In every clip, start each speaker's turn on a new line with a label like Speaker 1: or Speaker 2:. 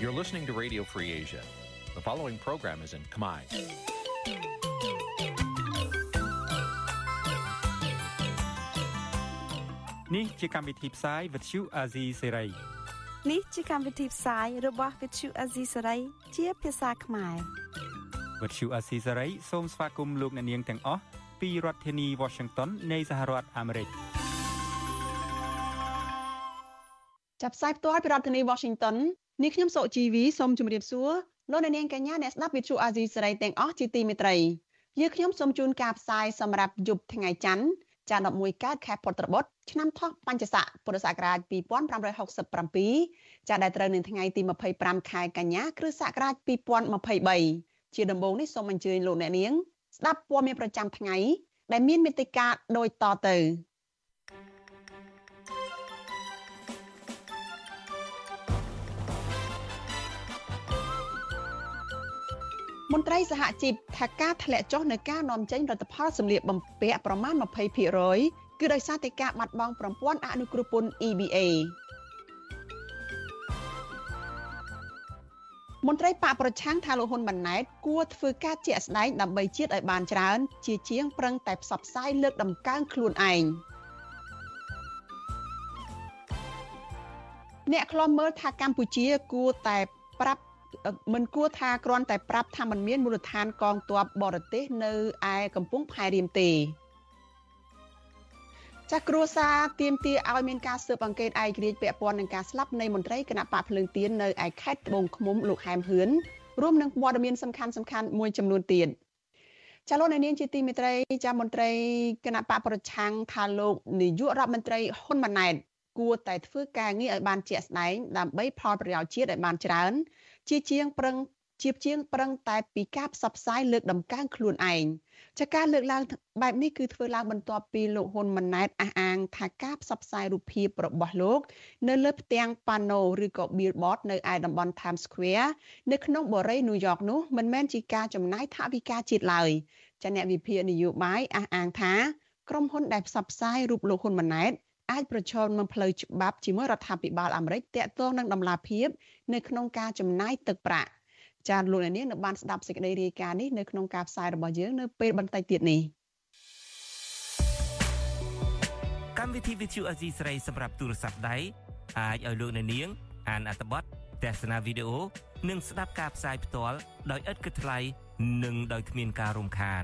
Speaker 1: You're listening to Radio Free Asia. The following program is in Khmer.
Speaker 2: នេះជាកម្មវិធីផ្សាយ Vuthu Azizi Serai
Speaker 3: នេះជាកម្មវិធីផ្សាយរបស់ Vuthu Azizi Serai ជាភាសាខ្មែរ
Speaker 2: Vuthu Azizi Serai សូមស្វាគមន៍លោកអ្នកនាងទាំងអស់ពីរដ្ឋធានី Washington នៃសហរដ្ឋអាមេរិក
Speaker 4: ចាប់ផ្សាយផ្ទាល់ពីរដ្ឋធានី Washington នេះខ្ញុំសុជីវីសូមជម្រាបសួរលោកអ្នកនាងកញ្ញាអ្នកស្ដាប់វិទ្យុអាស៊ីសេរីទាំងអស់ជាទីមេត្រីយើខ្ញុំសូមជូនការផ្សាយសម្រាប់យប់ថ្ងៃច័ន្ទចា11កើតខែពុត្របុត្រឆ្នាំថោះបញ្ញស័កពុរសករាជ2567ចាដែលត្រូវនៅថ្ងៃទី25ខែកញ្ញាគ្រិស្តសករាជ2023ជាដំបូងនេះសូមអញ្ជើញលោកអ្នកនាង ស្ដាប់ព័ត៌មានប្រចាំថ្ងៃដែលមានមេតិការដូចតទៅ មន្ត្រីសហជីពថាការធ្លាក់ចុះនៃការនាំចេញផលិតផលសម្លៀកបំពាក់ប្រមាណ20%គឺដោយសារតែការបាត់បង់ប្រព័ន្ធអនុគ្រោះពន្ធ EBA មន្ត្រីបកប្រឆាំងថាលោកហ៊ុនម៉ាណែតគួរធ្វើការជាក់ស្ដែងដើម្បីជាតិឲ្យបានច្រើន ជាជាងប្រឹងតែផ្សព្វផ្សាយលើកដំកើងខ្លួនឯងអ្នកខ្លំមើលថាកម្ពុជាគួរតែប្រាប់ មិនគួរថាគ្រាន់តែប្រាប់ថាมันមានមូលដ្ឋានកងទ័ពបរទេសនៅឯកំពង់ផែរៀមទេចាស់គ្រួសារទៀមទាឲ្យមានការស៊ើបអង្កេតឯករាជ្យពាក់ព័ន្ធនឹងការស្លាប់នៃមន្ត្រីគណៈបកភ្លើងទៀននៅឯខេត្តត្បូងឃ្មុំលោកហែមហ៊ឿនរួមនឹងព័ត៌មានសំខាន់សំខាន់មួយចំនួនទៀតចាលោកនាងជាទីមេត្រីចាមន្ត្រីគណៈបកប្រឆាំងថាលោកនាយករដ្ឋមន្ត្រីហ៊ុនម៉ាណែតគួរតែធ្វើការងារឲ្យបានជាក់ស្ដែងដើម្បីផលប្រយោជន៍ជាតិឲ្យបានច្រើន ជាជាងប្រឹងជាជាងប្រឹងតែពីការផ្សព្វផ្សាយលើកដំកើងខ្លួនឯងចាការលើកឡើងបែបនេះគឺធ្វើឡើងបន្ទាប់ពីលោកហ៊ុនម៉ាណែតអះអាងថាការផ្សព្វផ្សាយរូបភាពរបស់លោកនៅលើផ្ទាំងប៉ាណូឬក៏ billboard នៅឯតំបន់ Times Square នៅក្នុងបូរីញូវយ៉កនោះមិនមែនជាការចំណាយថវិកាជាតិឡើយចាអ្នកវិភាគនយោបាយអះអាងថាក្រុមហ៊ុនដែលផ្សព្វផ្សាយរូបលោកហ៊ុនម៉ាណែត អាចប្រឈមនឹងផ្លូវច្បាប់ជាមួយរដ្ឋាភិបាលអាមេរិកតាក់ទងនឹងដំណាភៀបនៅក្នុងការចំណាយទឹកប្រាក់ចាលោកអ្នកនាងនៅបានស្ដាប់សេចក្តីរាយការណ៍នេះនៅក្នុងការផ្សាយរបស់យើងនៅពេលបន្តិចទៀតនេះ
Speaker 5: កម្មវិធី Vithu Azizi ស្រីសម្រាប់ទូរស័ព្ទដៃអាចឲ្យលោកអ្នកនាង អានអត្ថបទទស្សនាវីដេអូនិងស្ដាប់ការផ្សាយផ្ទាល់ដោយឥតគិតថ្លៃនិងដោយគ្មានការរំខាន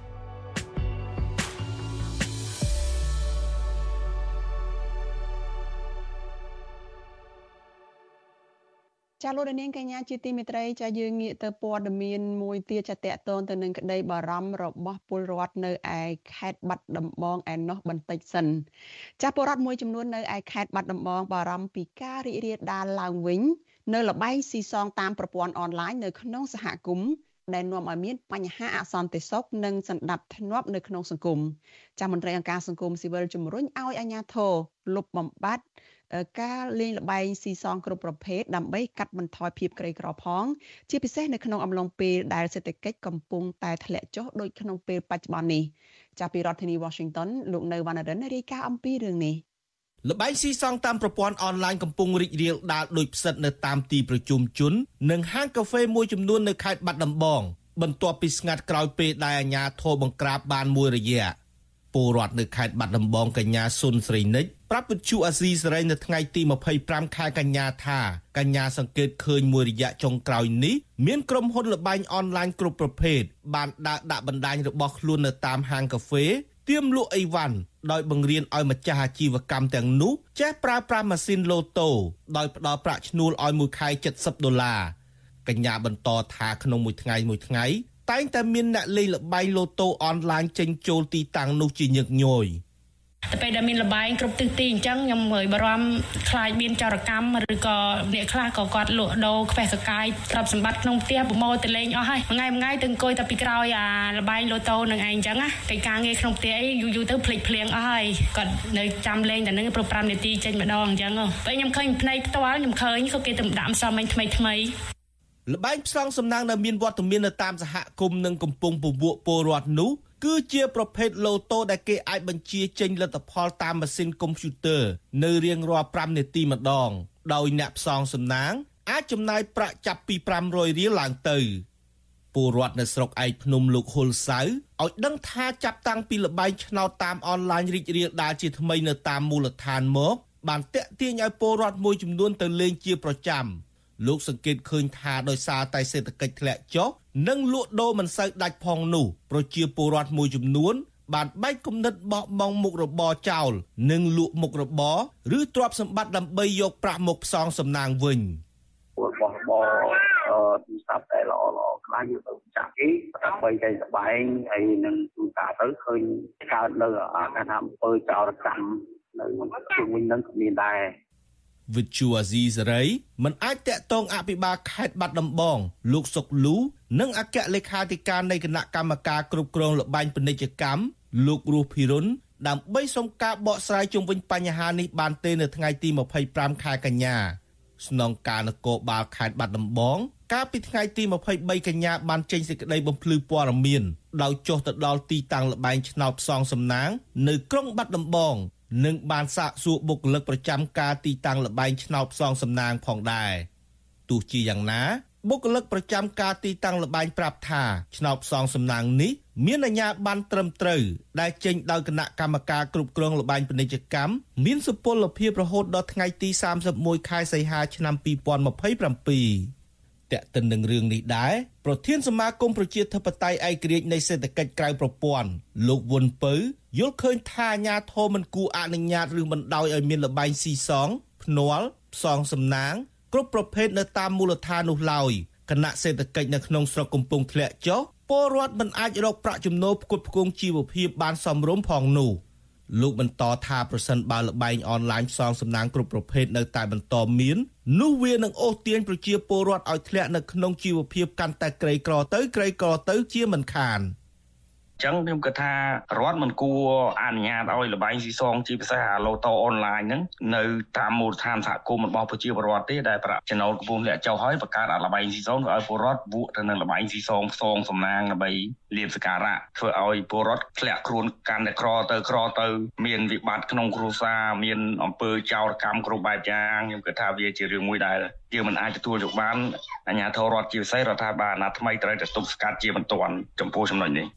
Speaker 4: ចាលោកនាងកញ្ញាជាទីមេត្រីចាយើងងាកទៅព័ត៌មានមួយទៀតចាតកតងទៅនឹងក្តីបារម្ភរបស់ពលរដ្ឋនៅឯខេត្តបាត់ដំបងឯណោះបន្តិចសិនចាពលរដ្ឋមួយចំនួននៅឯខេត្តបាត់ដំបងបារម្ភពីការរីករាលដាលឡើងវិញ នៅលបែងស៊ីសងតាមប្រព័ន្ធអនឡាញនៅក្នុងសហគមន៍ដែលនាំឲ្យមានបញ្ហាអសន្តិសុខនិងសន្តិភាពនៅក្នុងសង្គមចាមន្ត្រីអង្គការសង្គមស៊ីវិលជំរុញឲ្យអាជ្ញាធរលុបបំបាត់ ការលេងល្បែងស៊ីសងគ្រប់ប្រភេទដើម្បីកាត់បន្ថយភាពក្រីក្រផង ជាពិសេសនៅក្នុងអំឡុងពេលដែលសេដ្ឋកិច្ចកំពុងតែធ្លាក់ចុះដូចក្នុងពេលបច្ចុប្បន្ននេះចាប់ពីរដ្ឋធានី Washington លោកនៅវណ្ណរិនរាយការណ៍អំពីរឿងនេះ
Speaker 6: លបែងស៊ីសងតាមប្រព័ន្ធអនឡាញកំពុងរីករាលដាលដោយផ្សិតនៅតាមទីប្រជុំជន និងហាងកាហ្វេមួយចំនួននៅខេត្តបាត់ដំបងបន្ទាប់ពីស្ងាត់ក្រោយពេលដែលអាជ្ញាធរបង្ក្រាបបានមួយរយៈពលរដ្ឋនៅខេត្តបាត់ដំបងកញ្ញាសុនស្រីនិច ប្រាប់វិទ្យុអាស៊ីសេរីនៅថ្ងៃទី25ខែកញ្ញាថាកញ្ញាសង្កេតឃើញមួយរយៈចុងក្រោយនេះមានក្រុមហ៊ុនលបែងអនឡាញគ្រប់ប្រភេទបានដើរដាក់បណ្ដាញរបស់ខ្លួននៅតាមហាងកាហ្វេទៀមលក់អីវ៉ាន់ដោយបង្រៀនឲ្យម្ចាស់អាជីវកម្មទាំងនោះចេះប្រើប្រាស់ម៉ាស៊ីនលូតូដោយផ្ដល់ប្រាក់ឈ្នួលឲ្យមួយខែ70ដុល្លារកញ្ញាបន្តថាក្នុងមួយថ្ងៃមួយថ្ងៃតែងតែមានអ្នកលេងល្បែងលូតូអនឡាញចេញចូលទីតាំងនោះជាញឹកញយ
Speaker 7: តែពេលដែលមានលបែងគ្រប់ទិសទីអញ្ចឹងខ្ញុំមើលបារម្ភខ្លាចមានចោរកម្មឬក៏អ្នកខ្លះក៏គាត់លក់ដូរខ្វះសកាយទ្រព្យសម្បត្តិក្នុងផ្ទះប្រមូលទៅលេងអស់ហើយមួយថ្ងៃមួយថ្ងៃទៅអង្គុយតែពីក្រោយអាលបែងលូតូនឹងឯងអញ្ចឹងណាកិច្ចការងារក្នុងផ្ទះអីយូរយូរទៅភ្លេចភ្លៀងអស់ហើយគាត់នៅចាំលេងតែនឹងប្រ5នាទីចេញម្ដងអញ្ចឹងពេលខ្ញុំឃើញភ្នែកផ្ទាល់ខ្ញុំឃើញក៏គេទៅដាក់សំមិញថ្មីថ្មី
Speaker 6: លបែងផ្សងសំណាងដែលមានវត្តមាននៅតាមសហគមន៍និងកំពុងពវក់ពលរដ្ឋនោះ គឺជាប្រភេទឡូតូដែលគេអាចបញ្ជាចេញលទ្ធផលតាមម៉ាស៊ីនកុំព្យូទ័រនៅរៀងរាល់5នាទីម្ដង ដោយអ្នកផ្សងសំណាង អាចចំណាយប្រាក់ចាប់ពី500រៀលឡើងទៅពលរដ្ឋនៅស្រុកឯកភ្នំលោកហ៊ុលសៅឲ្យដឹងថាចាប់តាំងពីលបែងឆ្នោតតាមអនឡាញរីករាលដាលជាថ្មីនៅតាមមូលដ្ឋានមកបានតាក់ទាញឲ្យពលរដ្ឋមួយចំនួនទៅលេងជាប្រចាំ លោកសង្កេតឃើញថាដោយសារតែសេដ្ឋកិច្ចធ្លាក់ចុះនិងលក់ដូរមិនសូវដាច់ផងនោះប្រជាពលរដ្ឋមួយចំនួន បានបែកគំនិតបោះបង់មុខរបរចោល និងលក់មុខរបរឬទ្រព្យសម្បត្តិដើម្បីយកប្រាក់មកផ្សងសំណាងវិញ
Speaker 8: របស់របរទូរស័ព្ទតែល្អល្អខ្លះយកទៅចាក់គេដើម្បីតែសបែងហើយនឹងទូរស័ព្ទទៅឃើញកើតនៅអាថាអំពើចោរកម្មនៅជុំវិញនឹងក៏មានដែរ
Speaker 6: វិទ្យុអាស៊ីសេរីមិនអាចតាក់ទងអភិបាលខេត្តបាត់ដំបង លោកសុកលូនិងអគ្គលេខាធិការនៃគណៈកម្មការគ្រប់គ្រងលបែងពាណិជ្ជកម្មលោករស់ភិរុនដើម្បីសុំការបកស្រាយជុំវិញបញ្ហានេះបានទេនៅថ្ងៃទី25ខែកញ្ញាស្នងការនគរបាលខេត្តបាត់ដំបង កាលពីថ្ងៃទី23កញ្ញាបានចេញសេចក្តីបំភ្លឺព័ត៌មានដោយចុះទៅដល់ទីតាំងលបែងឆ្នោតផ្សងសំណាង នៅក្រុងបាត់ដំបង និងបានសាកសួរបុគ្គលិកប្រចាំការទីតាំងលបែងឆ្នោតផ្សងសំណាងផងដែរទោះជាយ៉ាងណាបុគ្គលិកប្រចាំការទីតាំងលបែងប្រាប់ថាឆ្នោតផ្សងសំណាងនេះមានអាជ្ញាប័ណ្ណត្រឹមត្រូវដែលចេញដោយគណៈកម្មការគ្រប់គ្រងលបែងពាណិជ្ជកម្មមានសុពលភាពរហូតដល់ថ្ងៃទី31ខែសីហាឆ្នាំ2027 តេតិននឹងរឿងនេះដែរប្រធានសមាគមប្រជាធិបតេយ្យឯករាជ្យនៃសេដ្ឋកិច្ចក្រៅប្រព័ន្ធលោកវុនពៅយល់ឃើញថាអាញាធមមិនគួរអនុញ្ញាតឬបណ្ដោយឲ្យមានលបែងស៊ីសងភ្នាល់ផ្សងសំណាងគ្រប់ប្រភេទនៅតាមមូលដ្ឋាននោះឡើយគណៈសេដ្ឋកិច្ចនៅក្នុងស្រុកកំពុងធ្លាក់ចុះពលរដ្ឋមិនអាចរកប្រាក់ចំណូលផ្គត់ផ្គង់ជីវភាពបានសមរម្យផងនោះ។ លោកបន្តថាប្រសិនបើលបែងអនឡាញផ្សងសំណាងគ្រប់ប្រភេទនៅតែបន្តមាននោះវានឹងអូសទាញប្រជាពលរដ្ឋឲ្យធ្លាក់នៅក្នុងជីវភាពកាន់តែក្រីក្រទៅក្រីក្រទៅជាមិនខាន។
Speaker 9: ចឹងខ្ញុំគិតថារដ្ឋមិនគួរអនុញ្ញាតឲ្យលបែងស៊ីសងជាពិសេសអាឡូតូអនឡាញហ្នឹងនៅតាមមូលដ្ឋានសហគមន៍របស់ប្រជាពលរដ្ឋទេដែលប្រាក់ចំណូលកំពុងលាក់ចុះហើយបង្កើតអាលបែងស៊ីសងធ្វើឲ្យពលរដ្ឋវក់ទៅនឹងលបែងស៊ីសងផ្សងសំណាងដើម្បីលៀបសការៈធ្វើឲ្យពលរដ្ឋធ្លាក់ខ្លួនកាន់តែក្រទៅក្រទៅ មានវិបត្តិក្នុងគ្រួសារមានអំពើចោរកម្មគ្រប់បែបយ៉ាងខ្ញុំគិតថាវាជារឿងមួយដែលយើងមិនអាចទទួលយកបានអាជ្ញាធររដ្ឋជាពិសេសរដ្ឋាភិបាលអាណត្តិថ្មីត្រូវតែទប់ស្កាត់ជាបន្ទាន់ចំពោះចំណុចនេះ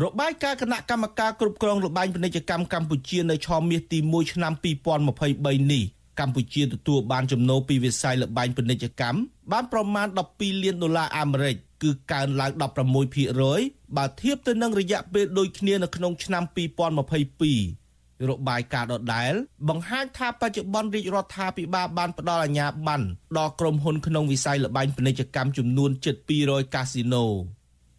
Speaker 6: របាយការណ៍គណៈកម្មការគ្រប់គ្រងលបែងពាណិជ្ជកម្មកម្ពុជានៅឆមាសទី1ឆ្នាំ2023នេះកម្ពុជាទទួលបានចំណូលពីវិស័យលបែងពាណិជ្ជកម្មបានប្រមាណ12លានដុល្លារអាមេរិកគឺកើនឡើង16%បើធៀបទៅនឹងរយៈពេលដូចគ្នានៅក្នុងឆ្នាំ2022របាយការណ៍ដដែល បង្ហាញថាបច្ចុប្បន្នរាជរដ្ឋាភិបាលបានផ្ដល់អាជ្ញាប័ណ្ណដល់ក្រុមហ៊ុនក្នុងវិស័យលបែងពាណិជ្ជកម្មចំនួនជិត200កាស៊ីណូ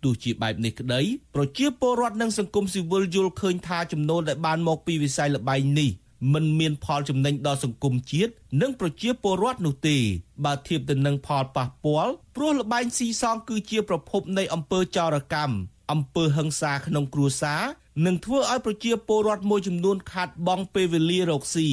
Speaker 6: ទោះជាបែបនេះក្តីប្រជាពលរដ្ឋនិងសង្គមស៊ីវិលយល់ឃើញថាចំនួនដែលបានមកពីវិស័យលបែងនេះមិនមានផលចំណេញដល់សង្គមជាតិនិងប្រជាពលរដ្ឋនោះទេបើធៀបទៅនឹងផលប៉ះពាល់ព្រោះលបែងស៊ីសងគឺជាប្រភពនៃអំពើចោរកម្មអំពើហិង្សាក្នុងគ្រួសារនិងធ្វើឲ្យប្រជាពលរដ្ឋមួយចំនួនខាត់បង់ពេលវេលារកស៊ី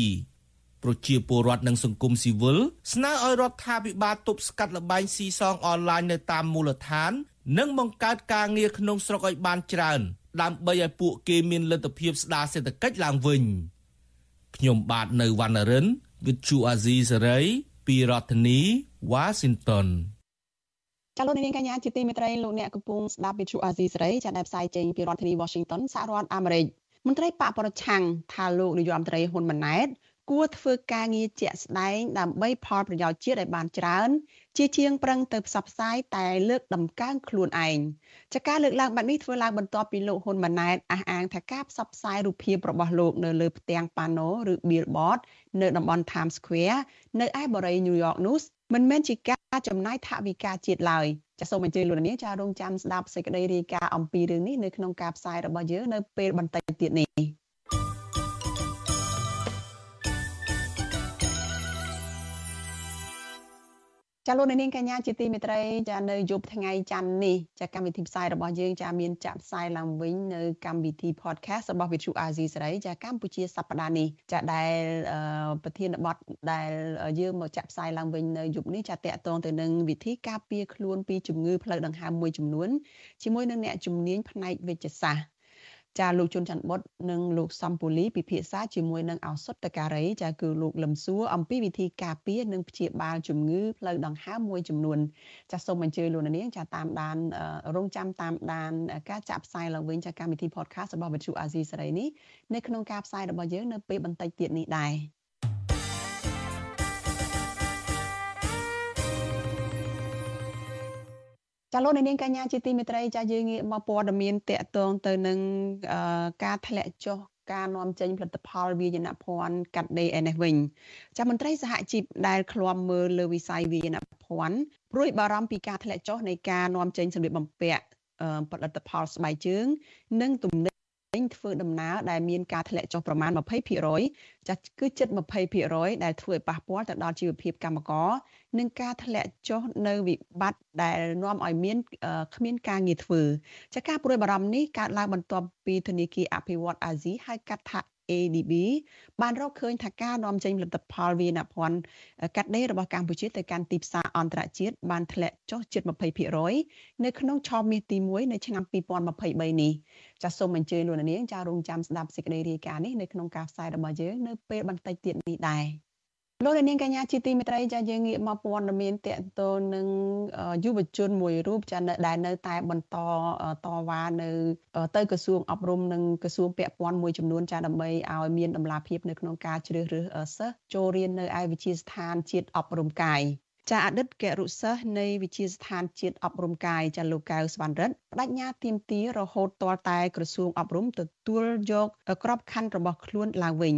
Speaker 6: ប្រជាពលរដ្ឋនិងសង្គមស៊ីវិលស្នើឲ្យរដ្ឋាភិបាលទប់ស្កាត់លបែងស៊ីសងអនឡាញនៅតាមមូលដ្ឋាន និងបង្កើតការងារក្នុងស្រុកឲ្យបានច្រើន ដើម្បីឲ្យពួកគេមានលទ្ធភាពស្ដារសេដ្ឋកិច្ចឡើងវិញខ្ញុំបាទនៅវណ្ណរិន With Chu Azizi Saray ពីរដ្ឋធានី Washington
Speaker 4: ចាលោកនាងកញ្ញាជាទីមេត្រីលោកអ្នកកំពុងស្ដាប់វិទ្យុអាស៊ីសេរីចាដែលផ្សាយចេញពីរដ្ឋធានី Washington សហរដ្ឋអាមេរិកមន្ត្រីបកប្រឆាំងថាលោកនាយរដ្ឋមន្ត្រីហ៊ុនម៉ាណែត គួរធ្វើការងារជាក់ស្ដែងដើម្បីផលប្រយោជន៍ជាតិឲ្យបានច្រើន ជាជាងប្រឹងទៅផ្សព្វផ្សាយតែលើកដំកើងខ្លួនឯងចាការលើកឡើងបែបនេះធ្វើឡើងបន្ទាប់ពីលោកហ៊ុនម៉ាណែតអះអាងថាការផ្សព្វផ្សាយរូបភាពរបស់លោកនៅលើផ្ទាំងប៉ាណូឬ billboard នៅតំបន់ Times Square នៅឯបូរី New York News មិនមែនជាការចំណាយថវិកាជាតិឡើយចាសសូមអញ្ជើញលោកនាងចារងចាំស្ដាប់សេចក្តីរាយការណ៍អំពីរឿងនេះនៅក្នុងការផ្សាយរបស់យើងនៅពេលបន្តិចទៀតនេះ ចាលោកនាងកញ្ញាជាទីមេត្រីចានៅយប់ថ្ងៃច័ន្ទនេះចាកម្មវិធីផ្សាយរបស់យើងចាមានចាក់ផ្សាយឡើងវិញនៅកម្មវិធី podcast របស់ Vithu Azizi សេរីចាកម្ពុជាសប្តាហ៍នេះចាដែលប្រធានបទដែលយើងមកចាក់ផ្សាយឡើងវិញនៅយប់នេះចាតកតងទៅនឹងវិធីការពារខ្លួនពីជំងឺផ្លូវដង្ហើមមួយចំនួនជាមួយនឹងអ្នកជំនាញផ្នែកវិទ្យាសាស្ត្រ ចាលោកជុនច័ន្ទបុតនិងលោកសំពូលីពិភាក្សាជាមួយនឹងឱសថការីចាគឺលោកលឹមសួរអំពីវិធីការពារនិងព្យាបាលជំងឺផ្លូវដង្ហើមមួយចំនួនចាសូមអញ្ជើញលោកនាងចាតាមដានរងចាំតាមដានការចាក់ផ្សាយឡើងវិញចាកម្មវិធី podcast របស់វិទ្យុអាស៊ីសេរីនេះនៅក្នុងការផ្សាយរបស់យើងនៅពេលបន្តិចទៀតនេះដែរ ចាលោកនាងកញ្ញាជាទីមេត្រីចាយើងងាកមកព័ត៌មានតកតងទៅនឹងការធ្លាក់ចុះការនាំចេញផលិតផលវាយនភ័ណ្ឌកាត់ដេរឯនេះវិញចាមន្ត្រីសហជីពដែលឃ្លាំមើលលើវិស័យវាយនភ័ណ្ឌព្រួយបារម្ភពីការធ្លាក់ចុះនៃការនាំចេញសម្លៀកបំពាក់ផលិតផលស្បែកជើង និងទំនិញ ធ្វើដំណើរដែលមានការធ្លាក់ចុះប្រមាណ20%ចាស់គឺជិត20%ដែលធ្វើឲ្យប៉ះពាល់ទៅដល់ជីវភាពកម្មករនិងការធ្លាក់ចុះនៅវិបត្តិដែលនាំឲ្យមានគ្មានការងារធ្វើចាការព្រួយបារម្ភនេះកើតឡើងបន្ទាប់ពីធនាគារអភិវឌ្ឍអាស៊ីហៅកាត់ថា ADB បានរកឃើញថាការនាំចេញផលិតផលវាយនភ័ណ្ឌកាត់ដេររបស់កម្ពុជាទៅកាន់ទីផ្សារអន្តរជាតិបានធ្លាក់ចុះជិត20%នៅក្នុងឆមាសទី1នៅឆ្នាំ2023នេះចាសសូមអញ្ជើញលោកនាងចារងចាំស្ដាប់សេចក្តីរាយការណ៍នេះនៅក្នុងការផ្សាយរបស់យើងនៅពេលបន្តិចទៀតនេះដែរ លោកនាងកញ្ញាជាទីមេត្រីចាយើងងាកមកព័ត៌មានតកតលនឹងយុវជនមួយរូបចាដែលនៅតែបន្តតវ៉ានៅទៅក្រសួងអប់រំនិងក្រសួងពាក់ព័ន្ធមួយចំនួនចាដើម្បីឲ្យមានដំណាភាពនៅក្នុងការជ្រើសរើសសិស្សចូលរៀននៅឯវិទ្យាស្ថានជាតិអប់រំកាយចាអតីតគរុសិស្សនៃវិទ្យាស្ថានជាតិអប់រំកាយចាលោកកៅស្វណ្ណរិទ្ធបដិញ្ញាទៀមទារហូតទាល់តែក្រសួងអប់រំទទួលយកក្របខ័ណ្ឌរបស់ខ្លួនឡើងវិញ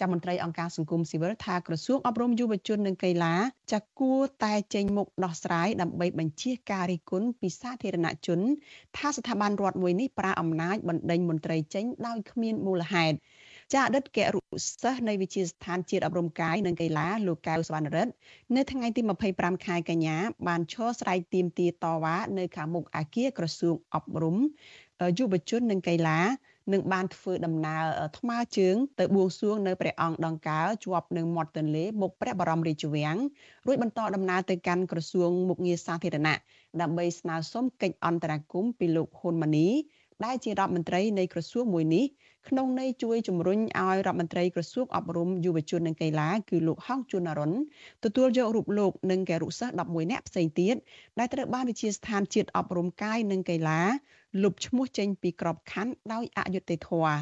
Speaker 4: ចាំមន្ត្រីអង្គការសង្គមស៊ីវិលថាក្រសួងអប់រំយុវជននិងកីឡាចាគួរតែចេញមុខដោះស្រាយដើម្បីបញ្ជាការរិះគន់ពីសាធារណជន ថាស្ថាប័នរដ្ឋមួយនេះប្រើអំណាចបណ្ដេញមន្ត្រីចេញដោយគ្មានមូលហេតុចាអតីតគរុសិស្សនៃវិទ្យាស្ថានជាតិអប់រំកាយនិងកីឡាលោកកៅសវណ្ណរិទ្ធនៅថ្ងៃទី25ខែកញ្ញាបានឈរស្រ័យទាមទារតវ៉ានៅខាងមុខអគារក្រសួងអប់រំយុវជននិងកីឡា នឹងបានធ្វើដំណើរថ្មើរជើងទៅបួងសួងនៅព្រះអង្គដង្កើជាប់នឹងមាត់ទន្លេមុខព្រះបរមរាជវាំងរួចបន្តដំណើរទៅកាន់ក្រសួងមុខងារសាធារណៈដើម្បីស្នើសុំកិច្ចអន្តរាគមន៍ពីលោកហ៊ុនម៉ាណីដែលជារដ្ឋមន្ត្រីនៃក្រសួងមួយនេះ ក្នុងន័យជួយជំរុញឲ្យរដ្ឋមន្ត្រីក្រសួងអប់រំយុវជននិងកីឡាគឺលោកហងជួននរុនទទួលយករូបលោកនិងគរុសិស្ស11នាក់ផ្សេងទៀតដែលត្រូវបានវិជាស្ថានជាតិអប់រំកាយនិងកីឡាលុបឈ្មោះចេញពីក្របខ័ណ្ឌដោយអយុត្តិធម៌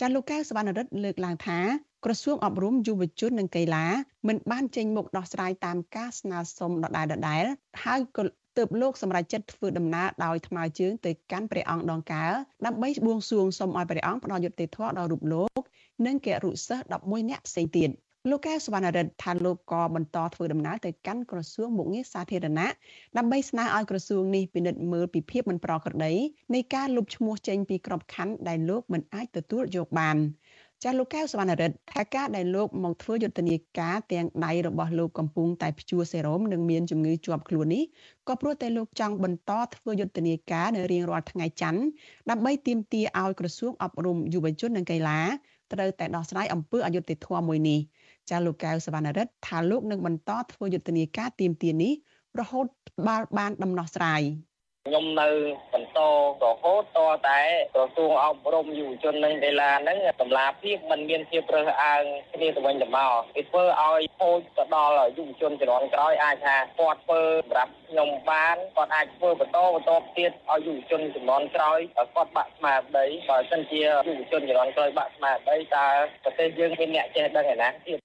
Speaker 4: ចាលោកកៅសវណ្ណរិទ្ធលើកឡើងថាក្រសួងអប់រំយុវជននិងកីឡាមិនបានចេញមុខដោះស្រាយតាមការស្នើសុំដដែលដដែលហើយក៏ ទើបលោកសម្រេចចិត្តធ្វើដំណើរដោយថ្មើរជើងទៅកាន់ព្រះអង្គដងកើដើម្បីបួងសួងសូមឲ្យព្រះអង្គផ្ដល់យុត្តិធម៌ដល់រូបលោក និងគរុសិស្ស11នាក់ផ្សេងទៀតលោកកែសវណ្ណរិទ្ធថាលោកក៏បន្តធ្វើដំណើរទៅកាន់ក្រសួងមុខងារសាធារណៈដើម្បីស្នើឲ្យក្រសួងនេះពិនិត្យមើលពីភាពមិនប្រក្រតីនៃការលុបឈ្មោះចេញពីក្របខ័ណ្ឌដែលលោកមិនអាចទទួលយកបាន ចាស់លោកកែវសវណ្ណរិទ្ធថាការដែលលោកមកធ្វើយុទ្ធនាការទាំងដៃរបស់លោកកំពុងតែព្យួរសេរ៉ូមនិងមានជំងឺជាប់ខ្លួននេះក៏ព្រោះតែលោកចង់បន្តធ្វើយុទ្ធនាការនៅរៀងរាល់ថ្ងៃច័ន្ទដើម្បីទាមទារឲ្យក្រសួងអប់រំយុវជននិងកីឡាត្រូវតែដោះស្រាយអំពើអយុត្តិធម៌មួយនេះចាស់លោកកែវសវណ្ណរិទ្ធថាលោកនឹងបន្តធ្វើយុទ្ធនាការទាមទារនេះរហូតបានដំណោះស្រាយ
Speaker 10: ខ្ញុំនៅបន្តរហូតតតែក្រសួងអប់រំយុវជននិងកីឡាហ្នឹងតម្លាភាពมันមានភាពរើសអើងគ្នាទៅវិញទៅមកវាធ្វើឲ្យខូចទៅដល់យុវជនជំនាន់ក្រោយអាចថាគាត់ធ្វើសម្រាប់ខ្ញុំបានគាត់អាចធ្វើបន្តបន្តទៀតឲ្យយុវជនជំនាន់ក្រោយគាត់បាក់ស្មារតីបើមិនជាយុវជនជំនាន់ក្រោយបាក់ស្មារតីតើប្រទេសយើងមានអ្នកចេះដឹងឯណាទៀត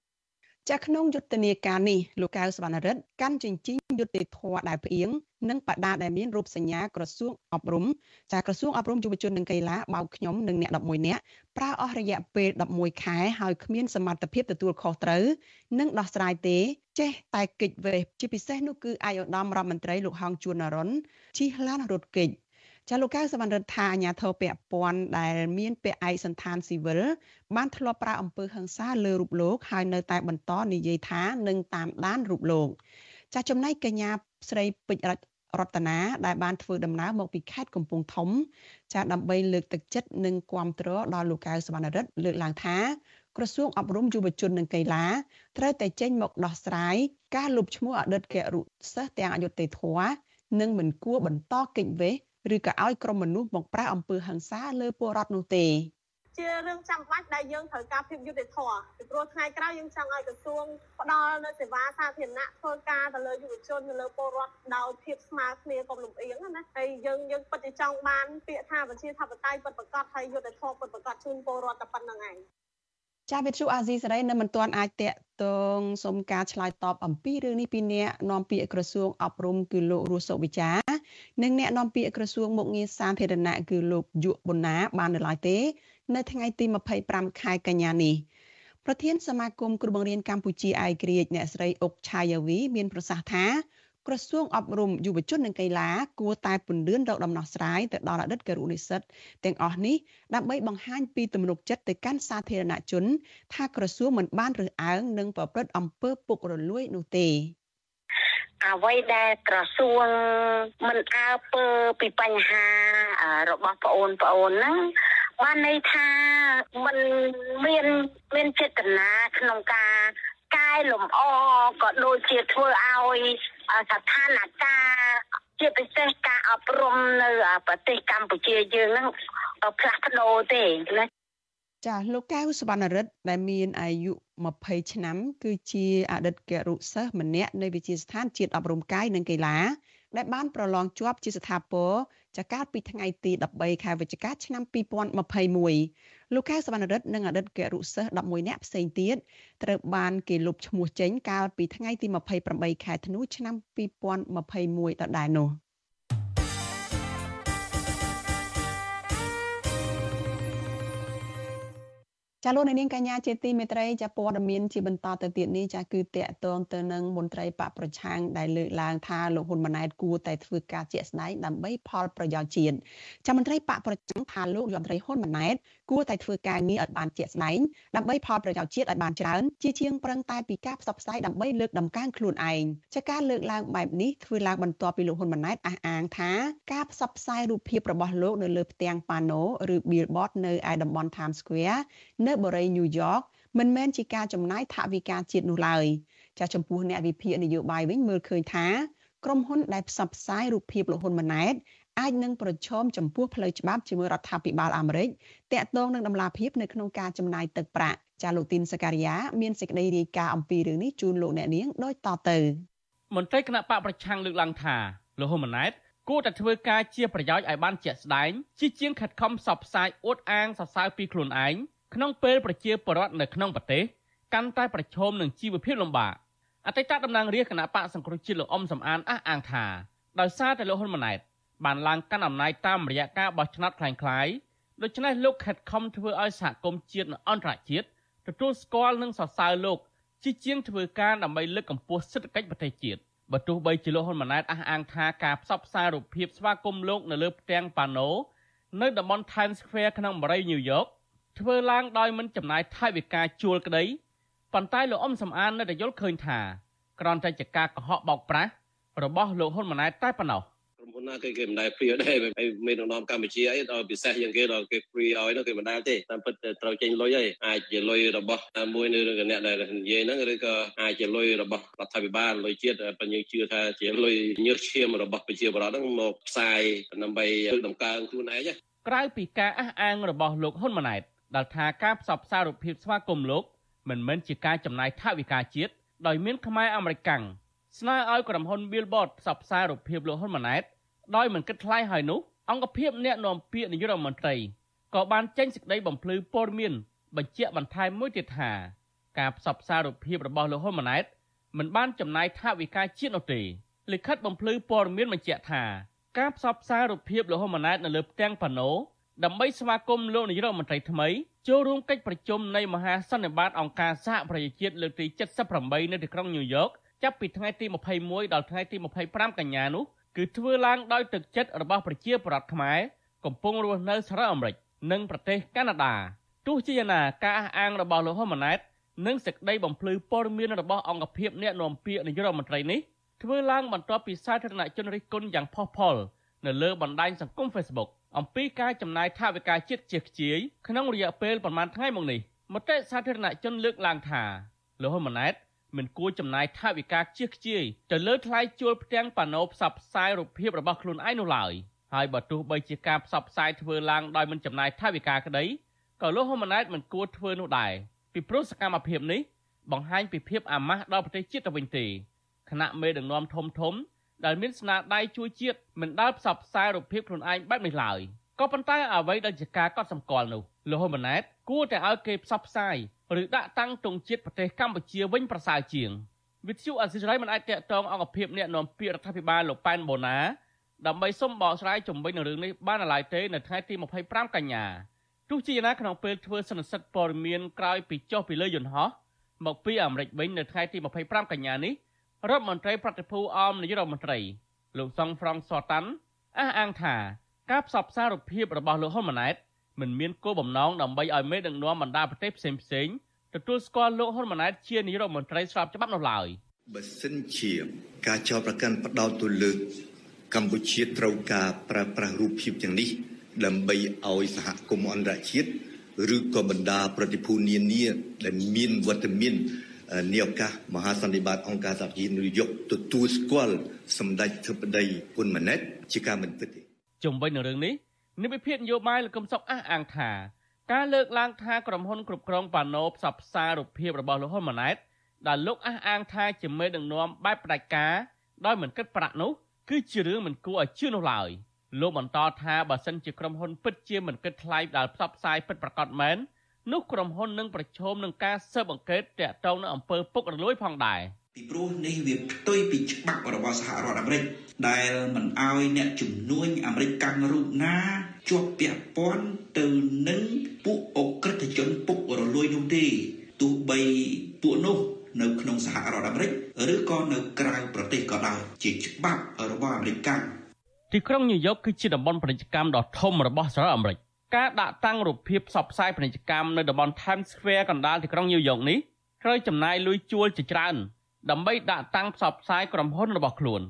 Speaker 4: ចាក្នុងយុទ្ធនាការនេះលោកកៅសវណ្ណរិទ្ធកាន់ជញ្ជីង យុទ្ធធរដែលផ្អៀងនិងបដាដែលមានរូបសញ្ញាក្រសួងអប់រំចាក្រសួងអប់រំយុវជននិងកីឡាបោកខ្ញុំនិងអ្នក11នាក់ប្រើអស់រយៈពេល11ខែហើយគ្មានសមត្ថភាពទទួលខុសត្រូវនិងដោះស្រាយទេចេះតែកិច្ចវេះជាពិសេសនោះគឺអាយឧត្តមរដ្ឋមន្ត្រីលោកហងជួននរុនជិះឡានរត់កិច្ចចាលោកកៅសវណ្ណរដ្ឋាអាញាធរពពាន់ដែលមានពាក្យឯកសន្តានស៊ីវិលបានធ្លាប់ប្រើអំពើហិង្សាលើរូបលោកហើយនៅតែបន្តនិយាយថានឹងតាមដានរូបលោក ចាស់ចំណែកកញ្ញាស្រីពេជ្ររតនាដែលបានធ្វើដំណើរមកពីខេត្តកំពង់ធំ ចាដើម្បីលើកទឹកចិត្តនិងគាំទ្រដល់លោកកៅសវណ្ណរិទ្ធលើកឡើងថាក្រសួងអប់រំយុវជននិងកីឡាត្រូវតែចេញមកដោះស្រាយការលុបឈ្មោះអតីតគរុសិស្សទាំងអយុធធម៌និងមិនគួរបន្តកិច្ចវេះឬក៏ឲ្យក្រុមមនុស្សមកប្រាស់អំពើហិង្សាលើពលរដ្ឋនោះទេ
Speaker 11: ជារឿងចាំបាច់ដែលយើងត្រូវការភាពយុត្តិធម៌ពីព្រោះថ្ងៃក្រោយយើងចង់ឲ្យក្រសួងផ្ដល់នូវសេវាសាធារណៈធ្វើការទៅលើយុវជនទៅលើពលរដ្ឋដោយភាពស្មើគ្នាកុំលំអៀងណាហើយយើងយើងពិតជាចង់បានពាក្យថាបញ្ជាធិបតេយ្យពិតប្រាកដហើយយុត្តិធម៌ពិតប្រាកដជូនពលរដ្ឋតែប៉ុណ្្នឹងឯង
Speaker 4: ចាវិទ្យុអាស៊ីសេរីនៅមិនទាន់អាចតាក់ទងសុំការឆ្លើយតបអំពីរឿងនេះពីអ្នកនាំពាក្យក្រសួងអប់រំគឺលោករស់សុវិចានិងអ្នកនាំពាក្យក្រសួងមុខងារសាធារណៈគឺលោកយុប៊ុនណាបាននៅឡើយទេ នៅថ្ងៃទី25ខែកញ្ញានេះប្រធានសមាគមគ្រូបង្រៀនកម្ពុជាឯករាជ្យអ្នកស្រីអុកឆាយាវីមានប្រសាសន៍ថាក្រសួងអប់រំយុវជននិងកីឡាគួរតែពន្លឿនរកដំណោះស្រាយទៅដល់អតីតគរុនិស្សិតទាំងអស់នេះដើម្បីបង្ហាញពីទំនុកចិត្តទៅកាន់សាធារណជន ថាក្រសួងមិនបានរើសអើងនិងប្រព្រឹត្តអំពើពុករលួយនោះទេ
Speaker 12: អ្វីដែលក្រសួងមិនអើពើពីបញ្ហារបស់ប្អូនប្អូនហ្នឹង បានន័យថាมันមានមានចេតនាក្នុងការកែលម្អក៏ដូចជាធ្វើឲ្យស្ថានភាពជាពិសេសការអប់រំនៅប្រទេសកម្ពុជាយើងហ្នឹងផ្លាស់ប្ដូរទេណា
Speaker 4: ចាលោកកៅសវណ្ណរិទ្ធដែលមានអាយុ20ឆ្នាំ គឺជាអតីតគរុសិស្សម្នាក់នៃវិទ្យាស្ថានជាតិអប់រំកាយនិងកីឡាដែលបានប្រឡងជាប់ជាស្ថាពរ ចាកាលពីថ្ងៃទី13ខែវិច្ឆិកាឆ្នាំ2021លោកកៅសវណ្ណរិទ្ធនិងអតីតគរុសិស្ស11នាក់ផ្សេងទៀតត្រូវបានគេលុបឈ្មោះចេញកាលពីថ្ងៃទី28ខែធ្នូឆ្នាំ2021ដដែលនោះ។ ចាលោកនាងកញ្ញាជាទីមេត្រីចាព័ត៌មានជាបន្តទៅទៀតនេះចាគឺតកតងទៅនឹងមន្ត្រីបកប្រឆាំងដែលលើកឡើងថាលោកហ៊ុនម៉ាណែតគួរតែធ្វើការជាក់ស្ដែងដើម្បីផលប្រយោជន៍ជាតិចាមន្ត្រីបកប្រឆាំងថាលោកយមត្រីហ៊ុនម៉ាណែតគួរតែធ្វើការងារឲ្យបានជាក់ស្ដែងដើម្បីផលប្រយោជន៍ជាតិឲ្យបានច្រើនជាជាងប្រឹងតែពីការផ្សព្វផ្សាយដើម្បីលើកដំកើងខ្លួនឯងចាការលើកឡើងបែបនេះធ្វើឡើងបន្ទាប់ពីលោកហ៊ុនម៉ាណែតអះអាងថាការផ្សព្វផ្សាយរូបភាពរបស់លោកនៅលើផ្ទាំងប៉ាណូឬ billboard នៅឯតំបន់ Times Square នៅបូរីញូវយ៉កមិនមែនជាការចំណាយថវិកាជាតិនោះឡើយចាចំពោះអ្នកវិភាគនយោបាយវិញមើលឃើញថាក្រុមហ៊ុនដែលផ្សព្វផ្សាយរូបភាពលោកហ៊ុនម៉ាណែតអាចនឹងប្រឈមចំពោះផ្លូវច្បាប់ជាមួយរដ្ឋាភិបាលអាមេរិកតាក់ទងនឹងដំណាភាពនៅក្នុងការចំណាយទឹកប្រាក់ចាលោកទីនសការីយ៉ាមានសេចក្តីរាយការណ៍អំពីរឿងនេះជូនលោកអ្នកនាងដូចតទៅ
Speaker 13: មន្ត្រីគណៈបកប្រឆាំងលើកឡើងថាលោកហ៊ុនម៉ាណែតគួរតែធ្វើការជាប្រយោជន៍ឲ្យបានជាក់ស្ដែងជាជាងខិតខំផ្សព្វផ្សាយអួតអាងសរសើរពីខ្លួនឯង ក្នុងពេលប្រជាពលរដ្ឋនៅក្នុងប្រទេសកាន់តែប្រឈមនឹងជីវភាពលំបាកអតីតតំណាងរាជគណៈបកសង្គ្រោះជាតិលោកអ៊ំសំអានអះអាងថាដោយសារតែលោកហ៊ុនម៉ាណែតបានឡើងកាន់អំណាចតាមរយៈការបោះឆ្នោតคล้ายៗដូច្នេះលោកខិតខំធ្វើឲ្យសហគមន៍ជាតិនិងអន្តរជាតិទទួលស្គាល់និងសរសើរលោកជាជាងធ្វើការដើម្បីលើកកម្ពស់សេដ្ឋកិច្ចប្រទេសជាតិបើទោះបីជាលោកហ៊ុនម៉ាណែតអះអាងថាការផ្សព្វផ្សាយរូបភាពស្វាគមន៍លោកនៅលើផ្ទាំងប៉ាណូនៅតំបន់ Times Square ក្នុងបរិយាញូវយ៉ក ធ្វើឡើងដោយមិនចំណាយថវិកាជួលក្តីប៉ុន្តែលោកអ៊ំសំអាននៅតែយល់ឃើញថាក្រនតែជាការកុហកបោកប្រាស់របស់លោកហ៊ុនម៉ាណែតតែប៉ុណ្ណោះ
Speaker 14: ក្រុមហ៊ុនណាគេគេមិនដែលព្រីដែរហើយមានដឹកនាំកម្ពុជាអីដល់ពិសេសជាងគេដល់គេព្រីឲ្យនោះគេមិនដែលទេតាមពិតត្រូវចេញលុយហើយអាចជាលុយរបស់មួយនៅនឹងអ្នកដែលនិយាយហ្នឹងឬក៏អាចជាលុយរបស់រដ្ឋាភិបាលលុយជាតិប៉ុន្តែយើងជឿថាជាលុយញើសឈាមរបស់ប្រជាពលរដ្ឋហ្នឹងមកផ្សាយដើម្បីលើកតម្កើងខ្លួនឯង
Speaker 13: ក្រៅពីការអះអាងរបស់លោកហ៊ុនម៉ាណែត ដែលថាការផ្សព្វផ្សាយរូបភាពស្វាគមន៍លោកមិនមែនជាការចំណាយថវិកាជាតិដោយមានខ្មែរអាមេរិកកាំងស្នើឲ្យក្រុមហ៊ុន Billboard ផ្សព្វផ្សាយរូបភាពលោកហ៊ុនម៉ាណែតដោយមិនគិតថ្លៃហើយនោះអង្គភាពអ្នកនាំពាក្យនាយករដ្ឋមន្ត្រីក៏បានចេញសេចក្តីបំភ្លឺព័ត៌មានបញ្ជាក់បន្ថែមមួយទៀតថាការផ្សព្វផ្សាយរូបភាពរបស់លោកហ៊ុនម៉ាណែតមិនបានចំណាយថវិកាជាតិនោះទេលិខិតបំភ្លឺព័ត៌មានបញ្ជាក់ថាការផ្សព្វផ្សាយរូបភាពលោកហ៊ុនម៉ាណែតនៅលើផ្ទាំងប៉ាណូ ដើម្បីស្វាគមន៍លោកនាយរដ្ឋមន្ត្រីថ្មីចូលរួមកិច្ចប្រជុំនៃមហាសន្និបាតអង្គការសហប្រជាជាតិលើកទី78នៅទីក្រុងញូវយ៉កចាប់ពីថ្ងៃទី21ដល់ថ្ងៃទី25កញ្ញានោះគឺធ្វើឡើងដោយទឹកចិត្តរបស់ប្រជាពលរដ្ឋខ្មែរកំពុងរស់នៅសហរដ្ឋអាមេរិកនិងប្រទេសកាណាដាទោះជាយ៉ាងណាការអះអាងរបស់លោកហ៊ុនម៉ាណែតនិងសេចក្តីបំភ្លឺព័ត៌មានរបស់អង្គភាពអ្នកនាំពាក្យនាយករដ្ឋមន្ត្រីនេះធ្វើឡើងបន្ទាប់ពីសាធារណជនរិះគន់យ៉ាងផុសផុលនៅលើបណ្ដាញសង្គម Facebook អំពីការចំណាយថវិកាជាតិជាខ្ជាយក្នុងរយៈពេលប្រមាណថ្ងៃមកនេះមតិសាធារណជនលើកឡើងថាលោកហ៊ុនម៉ាណែតមិនគួរចំណាយថវិកាជាខ្ជាយទៅលើថ្លៃជួលផ្ទាំងប៉ាណូផ្សព្វផ្សាយរូបភាពរបស់ខ្លួនឯងនោះឡើយហើយបើទោះបីជាការផ្សព្វផ្សាយធ្វើឡើងដោយមិនចំណាយថវិកាក្តីក៏លោកហ៊ុនម៉ាណែតមិនគួរធ្វើនោះដែរពីព្រោះសកម្មភាពនេះបង្ហាញពីភាពអាម៉ាស់ដល់ប្រទេសជាតិទៅវិញទេគណៈមេដឹកនាំធំធំ ដែលមានស្នាដៃជួយជាតិមិនដែលផ្សព្វផ្សាយរូបភាពខ្លួនឯងបែបនេះឡើយក៏ប៉ុន្តែអ្វីដែលជាការកត់សម្គាល់នោះលោកហ៊ុនម៉ាណែតគួរតែឲ្យគេផ្សព្វផ្សាយឬដាក់តាំងទង់ជាតិប្រទេសកម្ពុជាវិញប្រសើរជាងវិទ្យុអសិរ័យមិនអាចតាក់ទងអង្គភាពអ្នកនាំពាក្យរដ្ឋាភិបាលលោកប៉ែនបូណាដើម្បីសុំបកស្រាយជំវិញនឹងរឿងនេះបានឡើយទេនៅថ្ងៃទី25កញ្ញាទោះជាយ៉ាងណាក្នុងពេលធ្វើសន្និសីទព័ត៌មានក្រោយពីចុះពីលើយន្តហោះមកពីអាមេរិកវិញនៅថ្ងៃទី25កញ្ញានេះ រដ្ឋមន្ត្រីប្រតិភូអមនាយករដ្ឋមន្ត្រីលោកសុងហ្វ្រង់សតាន់អះអាងថាការផ្សព្វផ្សាយរូបភាពរបស់លោកហ៊ុនម៉ាណែតមិនមានគោលបំណងដើម្បីឲ្យមេដឹកនាំបណ្ដាប្រទេសផ្សេងផ្សេងទទួលស្គាល់លោកហ៊ុនម៉ាណែតជានាយករដ្ឋមន្ត្រីស្របច្បាប់នោះឡើយ
Speaker 15: បើសិនជាការចោទប្រកាន់ផ្ដោតទៅលើកម្ពុជាត្រូវការប្រើប្រាស់រូបភាពទាំងនេះ ដើម្បីឲ្យសហគមន៍អន្តរជាតិឬក៏បណ្ដាប្រតិភូនានាដែលមានវត្តមាន នាឱកាសមហាសន្និបាតអង្គការសហជីវជាតិយកទទួលស្គាល់សម្ដេចធិបតីហ៊ុនម៉ាណែតជាការមិនពិតទេ
Speaker 13: ជំវិញនឹងរឿងនេះនិវិភាននយោបាយលោកកឹមសុខអះអាងថាការលើកឡើងថាក្រុមហ៊ុនគ្រប់គ្រងប៉ាណូផ្សព្វផ្សាយរូបភាពរបស់លោកហ៊ុនម៉ាណែតដែលលោកអះអាងថាជាមេដឹកនាំបែបផ្ដាច់ការដោយមិនគិតប្រាក់នោះគឺជារឿងមិនគួរឲ្យជឿនោះឡើយលោកបន្តថាបើសិនជាក្រុមហ៊ុនពិតជាមិនគិតថ្លៃដែលផ្សព្វផ្សាយពិតប្រាកដមែន នោះក្រុមហ៊ុននឹងប្រឈមនឹងការស៊ើបអង្កេតតាក់ទងនឹងអំពើពុករលួយផងដែរ
Speaker 16: ពីព្រោះនេះវាផ្ទុយពីច្បាប់របស់សហរដ្ឋអាមេរិកដែលមិនអោយអ្នកជំនួញអាមេរិកកាន់រូបណាជាប់ពាក់ព័ន្ធទៅនឹងពួកអក្រិតជនពុករលួយនោះទេទោះបីពួកនោះនៅក្នុងសហរដ្ឋអាមេរិកឬក៏នៅក្រៅប្រទេសក៏ដោយជាច្បាប់របស់អាមេរិកកាន់
Speaker 13: ទីក្រុងញូវយ៉កគឺជាតំបន់ពាណិជ្ជកម្មដ៏ធំរបស់សហរដ្ឋអាមេរិក ការដាក់តាំងរូបភាពផ្សព្វផ្សាយពាណិជ្ជកម្មនៅតំបន់ Times Square កណ្ដាលទីក្រុងញូវយ៉កនេះត្រូវចំណាយលុយជួលជាច្រើនដើម្បីដាក់តាំងផ្សព្វផ្សាយក្រុមហ៊ុនរបស់ខ្លួន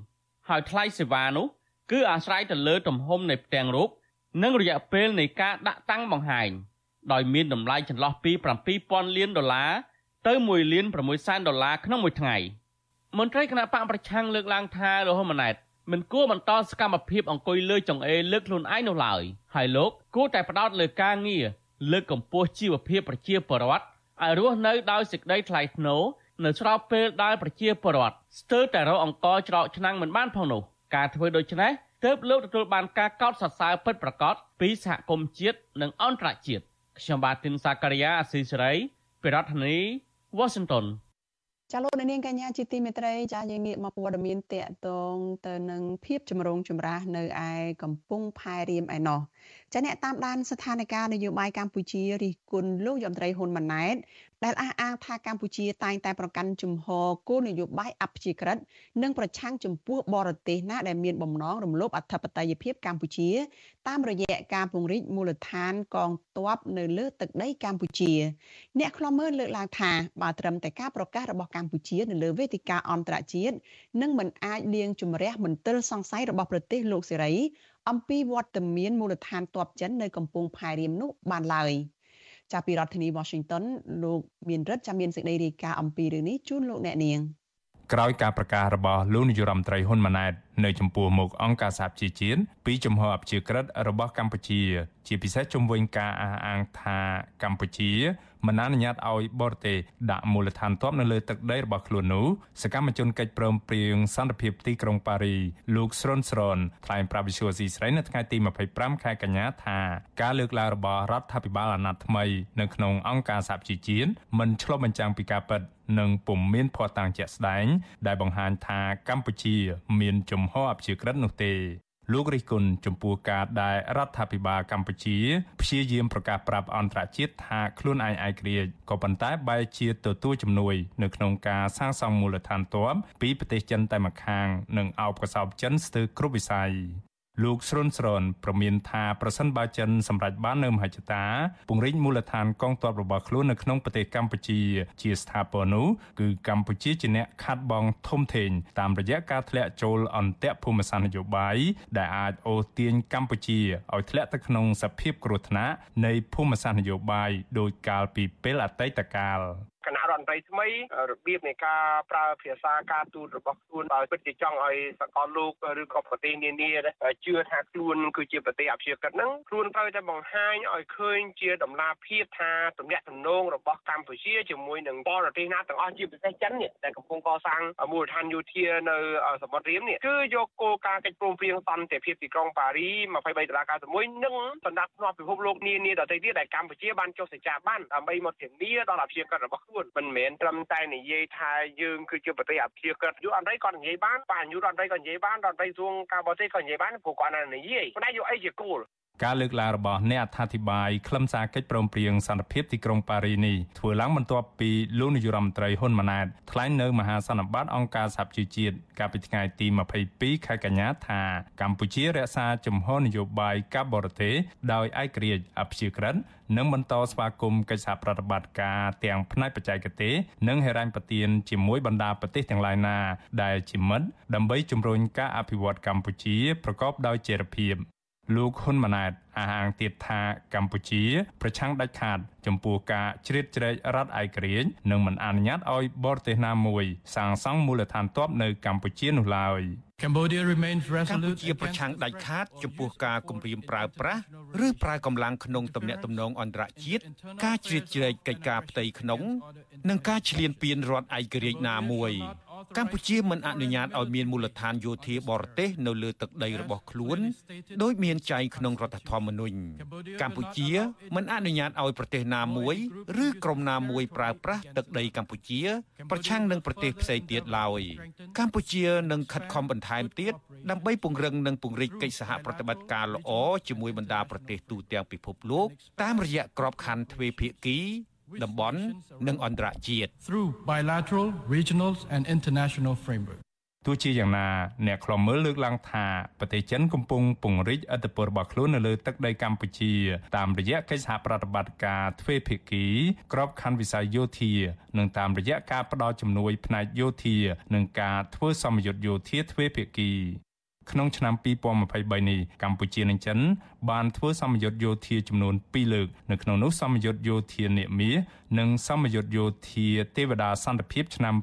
Speaker 13: ហើយថ្លៃសេវានោះគឺអាស្រ័យទៅលើទំហំនៃផ្ទាំងរូបនិងរយៈពេលនៃការដាក់តាំងបង្ហាញដោយមានតម្លៃចន្លោះពី7000លានដុល្លារទៅ1លាន6សែនដុល្លារក្នុងមួយថ្ងៃមន្ត្រីគណៈបកប្រឆាំងលើកឡើងថាលោកហ៊ុនម៉ាណែត មិនគួរបន្តសកម្មភាពអង្គុយលើចង្អេរលើកខ្លួនឯងនោះឡើយហើយលោកគួរតែផ្ដោតលើការងារលើកកម្ពស់ជីវភាពប្រជាពលរដ្ឋឲ្យរស់នៅដោយសេចក្តីថ្លៃថ្នូរនៅស្របពេលដែលប្រជាពលរដ្ឋស្ទើរតែរកអង្គច្រកឆ្នាំងមិនបានផងនោះការធ្វើដូច្នេះទើបលោកទទួលបានការកោតសរសើរពិតប្រាកដពីសហគមន៍ជាតិនិងអន្តរជាតិខ្ញុំបាទទីនសាការីយ៉ាអស៊ីសេរីពីរដ្ឋធានី Washington
Speaker 4: ចាលោកនាងកញ្ញាជាទីមេត្រីចាយើងងាកមកព័ត៌មានតកតងទៅនឹងភាពចម្រូងចម្រាសនៅឯកំពង់ផែរៀមឯណោះចាអ្នកតាមដានស្ថានភាពនយោបាយកម្ពុជារិះគន់លោកយមត្រីហ៊ុនម៉ាណែតដែលអះអាងថាកម្ពុជាតែងតែប្រកាន់ជំហរគោលនយោបាយអព្យាក្រឹតនិងប្រឆាំងចំពោះបរទេសណាដែលមានបំណងរំលោភអធិបតេយ្យភាពកម្ពុជា តាមរយៈការពង្រីកមូលដ្ឋានកងទ័ពនៅលើទឹកដីកម្ពុជា អ្នកខ្លំមើលលើកឡើងថាបើត្រឹមតែការប្រកាសរបស់កម្ពុជានៅលើវេទិកាអន្តរជាតិនឹងមិនអាចលៀងជំរះមន្ទិលសង្ស័យរបស់ប្រទេសលោកសេរី អំពីវត្តមានមូលដ្ឋានទ័ពចិននៅកំពង់ផែរៀមនោះបានឡើយចាប់ពីរដ្ឋធានី Washington លោកមានរិទ្ធចាំមានសេចក្តីរាយការណ៍អំពីរឿងនេះជូនលោកអ្នកនាង
Speaker 17: ក្រោយការប្រកាសរបស់លោកនាយរដ្ឋមន្ត្រីហ៊ុនម៉ាណែត នៅចំពោះមុខអង្គការសហជីវជាតិពីចំហអព្យាក្រឹតរបស់កម្ពុជា ជាពិសេសជំវិញការអះអាងថាកម្ពុជាមិនអនុញ្ញាតឲ្យបរទេសដាក់មូលដ្ឋានទ័ពនៅលើទឹកដីរបស់ខ្លួននោះសកម្មជនកិច្ចព្រមព្រៀងសន្តិភាពទីក្រុងប៉ារីលោកស្រុនស្រុនថ្លែងប្រាប់វិសុយស៊ីស្រីនៅថ្ងៃទី25ខែកញ្ញាថាការលើកឡើងរបស់រដ្ឋាភិបាលអាណត្តិថ្មីនៅក្នុងអង្គការសហជីវជាតិមិនឆ្លុះបញ្ចាំងពីការពិតនិងពុំមានភស្តុតាងជាក់ស្ដែងដែលបង្ហាញថាកម្ពុជាមានជំហរអព្យាក្រឹតនោះទេលោករិះគន់ចំពោះការដែលរដ្ឋាភិបាលកម្ពុជាព្យាយាមប្រកាសប្រាប់អន្តរជាតិថាខ្លួនឯងឯករាជ្យក៏ប៉ុន្តែបែរជាទទួលជំនួយ នៅក្នុងការសាងសង់មូលដ្ឋានទ័ពពីប្រទេសចិនតែម្ខាង និងអោបកសោបចិនស្ទើរគ្រប់វិស័យ លោកស្រុនស្រនប្រមានថាប្រសិនបើចិនសម្រេចបាននៅមហិច្ឆតាពង្រីកមូលដ្ឋានកងទ័ពរបស់ខ្លួននៅក្នុងប្រទេសកម្ពុជា ជាស្ថាពរនោះគឺកម្ពុជាជាអ្នកខាត់បងធំធេងតាមរយៈការធ្លាក់ចូលអន្ទាក់ភូមិសាស្ត្រនយោបាយដែលអាចអូសទាញកម្ពុជាឲ្យធ្លាក់ទៅក្នុងសភាពគ្រោះថ្នាក់នៃភូមិសាស្ត្រនយោបាយដោយកាលពីពេលអតីតកាល
Speaker 18: គណៈរដ្ឋមន្ត្រីថ្មីរបៀបនៃការប្រើភាសាការទូតរបស់ខ្លួនបើពិតជាចង់ឲ្យសកលលោកឬក៏ប្រទេសនានាជឿថាខ្លួនគឺជាប្រទេសអព្យាក្រឹតហ្នឹងខ្លួនត្រូវតែបង្ហាញឲ្យឃើញជាដំណាភាពថាទំនាក់ទំនងរបស់កម្ពុជាជាមួយនឹងបរទេសណាទាំងអស់ជាពិសេសចិននេះដែលកំពុងកសាងមូលដ្ឋានយោធានៅសមុទ្ររៀមនេះគឺយកគោលការណ៍កិច្ចព្រមព្រៀងសន្តិភាពទីក្រុងប៉ារី23ដុល្លារ91និងសម្រាប់ផ្នែកពិភពលោកនានាដទៃទៀតដែលកម្ពុជាបានចុះសេចក្ដីបានដើម្បីមកធានាដល់អព្យាក្រឹតរបស់ខ្លួនមិនមែនត្រឹមតែនិយាយថាយើងគឺជាប្រទេសអព្យាក្រឹតយុអន្តរក៏និយាយបានបាទយុអន្តរក៏និយាយបានរដ្ឋមន្ត្រីសួងការបរទេសក៏និយាយបានព្រោះគាត់និយាយប៉ុន្តែយកអីជាគោល
Speaker 17: ការលើកឡើងរបស់អ្នកអត្ថាធិប្បាយខ្លឹមសារកិច្ចព្រមព្រៀងសន្តិភាពទីក្រុងប៉ារីនេះធ្វើឡើងបន្ទាប់ពីលោកនាយរដ្ឋមន្ត្រីហ៊ុនម៉ាណែតថ្លែងនៅមហាសន្និបាតអង្គការសហប្រជាជាតិកាលពីថ្ងៃទី22ខែកញ្ញាថាកម្ពុជារក្សាជំហរនយោបាយការបរទេសដោយឯករាជ្យអព្យាក្រឹតនិងបន្តស្វាគមន៍កិច្ចសហប្រតិបត្តិការទាំងផ្នែកបច្ចេកទេសនិងហិរញ្ញប្បទានជាមួយបណ្ដាប្រទេសទាំងឡាយណា ដែលជាមិត្តដើម្បីជំរុញការអភិវឌ្ឍកម្ពុជាប្រកបដោយចីរភាព លោកហ៊ុនម៉ាណែតអះអាងទៀតថាកម្ពុជា ប្រឆាំងដាច់ខាត ចំពោះការជ្រៀតជ្រែករដ្ឋឯករាជ្យនិងមិនអនុញ្ញាតឲ្យបរទេសណាមួយ សាងសង់មូលដ្ឋានទ័ពនៅកម្ពុជានោះឡើយ
Speaker 19: កម្ពុជាប្រឆាំងដាច់ខាតចំពោះការគំរាមប្រើប្រាស់ឬប្រើកម្លាំងក្នុងទំនាក់ទំនងអន្តរជាតិការជ្រៀតជ្រែកកិច្ចការផ្ទៃក្នុង និងការឈ្លានពានរដ្ឋឯករាជ្យណាមួយ កម្ពុជាមិនអនុញ្ញាតឲ្យមានមូលដ្ឋានយោធាបរទេសនៅលើទឹកដីរបស់ខ្លួនដោយមានចែងក្នុងរដ្ឋធម្មនុញ្ញកម្ពុជាមិនអនុញ្ញាតឲ្យប្រទេសណាមួយឬក្រុមណាមួយប្រើប្រាស់ទឹកដីកម្ពុជា ប្រឆាំងនឹងប្រទេសផ្សេងទៀតឡើយកម្ពុជានឹងខិតខំបន្ថែមទៀតដើម្បីពង្រឹងនិងពង្រីកកិច្ចសហប្រតិបត្តិការល្អជាមួយបណ្ដាប្រទេសទូទាំងពិភពលោកតាមរយៈក្របខ័ណ្ឌទ្វេភាគី តំបន់និងអន្តរជាតិ
Speaker 20: through bilateral regional and international framework
Speaker 17: ទោះជាយ៉ាងណាអ្នកខ្លំមើលលើកឡើងថាប្រទេសចិនកំពុងពង្រីកឥទ្ធិពលរបស់ខ្លួននៅលើទឹកដីកម្ពុជា តាមរយៈកិច្ចសហប្រតិបត្តិការទ្វេភាគីក្របខ័ណ្ឌវិស័យយោធានិងតាមរយៈការផ្តល់ជំនួយផ្នែកយោធានិងការធ្វើសម្ពយុទ្ធយោធាទ្វេភាគី ក្នុងឆ្នាំ2023នេះកម្ពុជានិងចិនបានធ្វើសម្ពយុទ្ធយោធាចំនួន2លើកនៅក្នុងនោះសម្ពយុទ្ធយោធានាមានិងសម្ពយុទ្ធយោធាទេវតាសន្តិភាពឆ្នាំ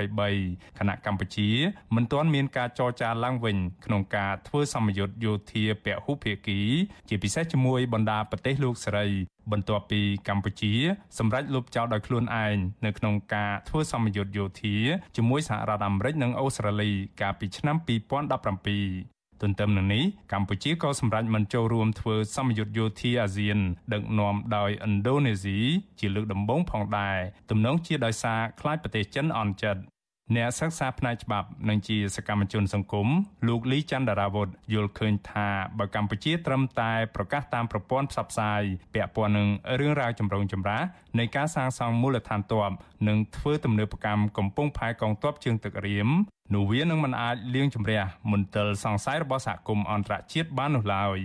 Speaker 17: 2023ខណៈកម្ពុជាមិនទាន់មានការចរចាឡើងវិញក្នុងការធ្វើសម្ពយុទ្ធយោធាពហុភាគីជាពិសេសជាមួយបណ្ដាប្រទេសលោកសេរី បន្ទាប់ពីកម្ពុជា សម្រេចលុបចោលដោយខ្លួនឯងនៅក្នុងការធ្វើសម្ពយុទ្ធយោធាជាមួយសហរដ្ឋអាមេរិកនិងអូស្ត្រាលីកាលពីឆ្នាំ2017ទន្ទឹមនឹងនេះកម្ពុជាក៏សម្រេចមិនចូលរួមធ្វើសម្ពយុទ្ធយោធាអាស៊ាន ដឹកនាំដោយឥណ្ឌូនេស៊ីជាលើកដំបូងផងដែរទំនងជាដោយសារខ្លាចប្រទេសចិនអន់ចិត្ត អ្នកសិក្សាផ្នែកច្បាប់និងជាសកម្មជនសង្គមលោកលីច័ន្ទរាវុធយល់ឃើញថាបើកម្ពុជាត្រឹមតែប្រកាសតាមប្រព័ន្ធផ្សព្វផ្សាយពាក់ព័ន្ធនឹងរឿងរ៉ាវចម្រូងចម្រាសនៃការសាងសង់មូលដ្ឋានទ័ពនិងធ្វើទំនើបកម្មកំពង់ផែកងទ័ពជើងទឹករៀមនោះវានឹងមិនអាចលាងជម្រះមន្ទិលសង្ស័យរបស់សហគមន៍អន្តរជាតិបាននោះឡើយ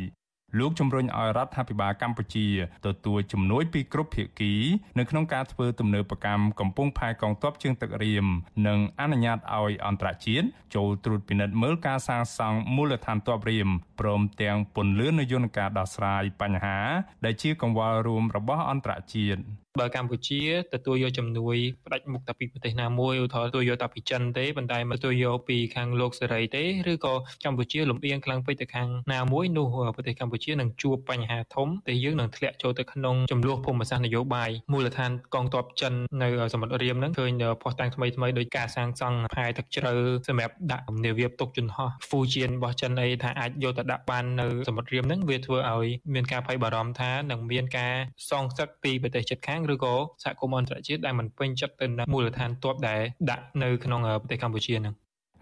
Speaker 17: លោកជំរុញឲ្យរដ្ឋាភិបាលកម្ពុជាទទួលជំនួយពីគ្រប់ភាគីនៅក្នុងការធ្វើទំនើបកម្មកំពង់ផែកងទ័ពជើងទឹករៀមនិងអនុញ្ញាតឲ្យអន្តរជាតិចូលត្រួតពិនិត្យមើលការសាងសង់មូលដ្ឋានទ័ពរៀម ព្រមទាំងពន្លឿននយន្តការដោះស្រាយបញ្ហា ដែលជាកង្វល់រួមរបស់អន្តរជាតិ
Speaker 21: បើកម្ពុជាទទួលយកជំនួយផ្ដាច់មុខតែពីប្រទេសណាមួយឧទាហរណ៍ទទួលយកតែពីចិនទេប៉ុន្តែមិនទទួលយកពីខាងលោកសេរីទេឬក៏កម្ពុជាលំអៀងខ្លាំងពេកទៅខាងណាមួយនោះប្រទេសកម្ពុជានឹងជួបបញ្ហាធំដែលយើងនឹងធ្លាក់ចូលទៅក្នុងចំនួនភូមិសាស្ត្រនយោបាយមូលដ្ឋានកងទ័ពចិននៅសមុទ្ររៀមហ្នឹងឃើញផុសតាំងថ្មីថ្មីដោយការសាងសង់ផែទឹកជ្រៅសម្រាប់ដាក់នាវាផ្ទុកជនហោះហ្វូជៀនរបស់ចិនអីថាអាចយកទៅដាក់បាននៅសមុទ្ររៀមហ្នឹងវាធ្វើឲ្យមានការភ័យបារម្ភថានឹងមានការសងសឹកពីប្រទេសជិតខាងឬក៏សហគមន៍អន្តរជាតិដែលមិនពេញចិត្តទៅនឹងមូលដ្ឋានទ័ពដែលដាក់នៅក្នុងប្រទេសកម្ពុជាហ្នឹង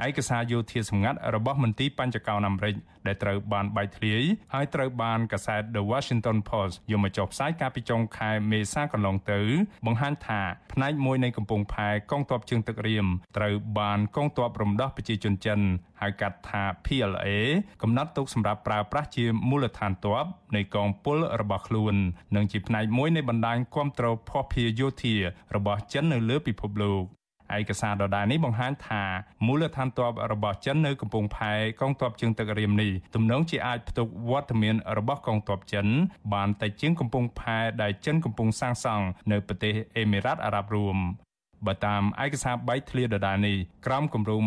Speaker 17: ឯកសារយោធាសម្ងាត់របស់មន្ទីរបញ្ចកោណអាមេរិកដែលត្រូវបានបែកធ្លាយហើយត្រូវបានកាសែត The Washington Post យកមកចុះផ្សាយកាលពីចុងខែមេសាកន្លងទៅ បង្ហាញថាផ្នែកមួយនៃកំពង់ផែកងទ័ពជើងទឹករៀមត្រូវបានកងទ័ពរំដោះប្រជាជនចិនហៅកាត់ថា PLA កំណត់ទុកសម្រាប់ប្រើប្រាស់ជាមូលដ្ឋានទ័ពនៃកងពលរបស់ខ្លួន និងជាផ្នែកមួយនៃបណ្ដាញគ្រប់គ្រងភស្តុភារយោធារបស់ចិននៅលើពិភពលោក ឯកសារដដែលនេះបង្ហាញថាមូលដ្ឋានទ័ពរបស់ចិននៅកំពង់ផែកងទ័ពជើងទឹករៀមនេះទំនងជាអាចផ្ទុកវត្តមានរបស់កងទ័ពចិន បានតែជាងកំពង់ផែដែលចិនកំពុងសាងសង់នៅប្រទេសអេមីរ៉ាតអារ៉ាប់រួម បើតាមឯកសារបែកធ្លាដដែលនេះក្រមគម្រោង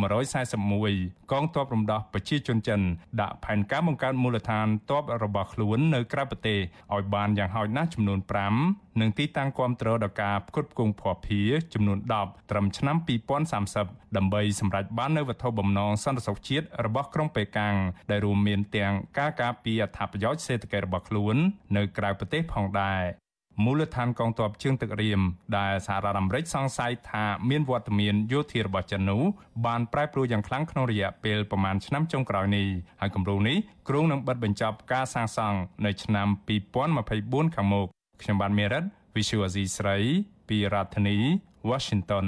Speaker 17: 141កងទ័ពរំដោះប្រជាជនចិនដាក់ផែនការបង្កើតមូលដ្ឋានទ័ពរបស់ខ្លួននៅក្រៅប្រទេសឲ្យបានយ៉ាងហោចណាស់ចំនួន5និងទីតាំងគ្រប់គ្រងដល់ការផ្គត់ផ្គង់ភស្តុភារចំនួន10ត្រឹមឆ្នាំ2030ដើម្បីសម្រេចបាននូវវត្ថុបំណងសន្តិសុខជាតិរបស់ក្រុងប៉េកាំងដែលរួមមានទាំងការការពារអត្ថប្រយោជន៍សេដ្ឋកិច្ចរបស់ខ្លួននៅក្រៅប្រទេសផងដែរ មូលដ្ឋានកងទ័ពជើងទឹករៀមដែលសហរដ្ឋអាមេរិកសង្ស័យថាមានវត្តមានយោធារបស់ចិននោះបានប្រែប្រួលយ៉ាងខ្លាំងក្នុងរយៈពេលប្រមាណឆ្នាំចុងក្រោយនេះហើយគម្រោងនេះគ្រោងនឹងបិទបញ្ចប់ការសាងសង់នៅឆ្នាំ2024ខាងមុខខ្ញុំបានមេរិត Visual Asia ស្រីពីរដ្ឋធានី Washington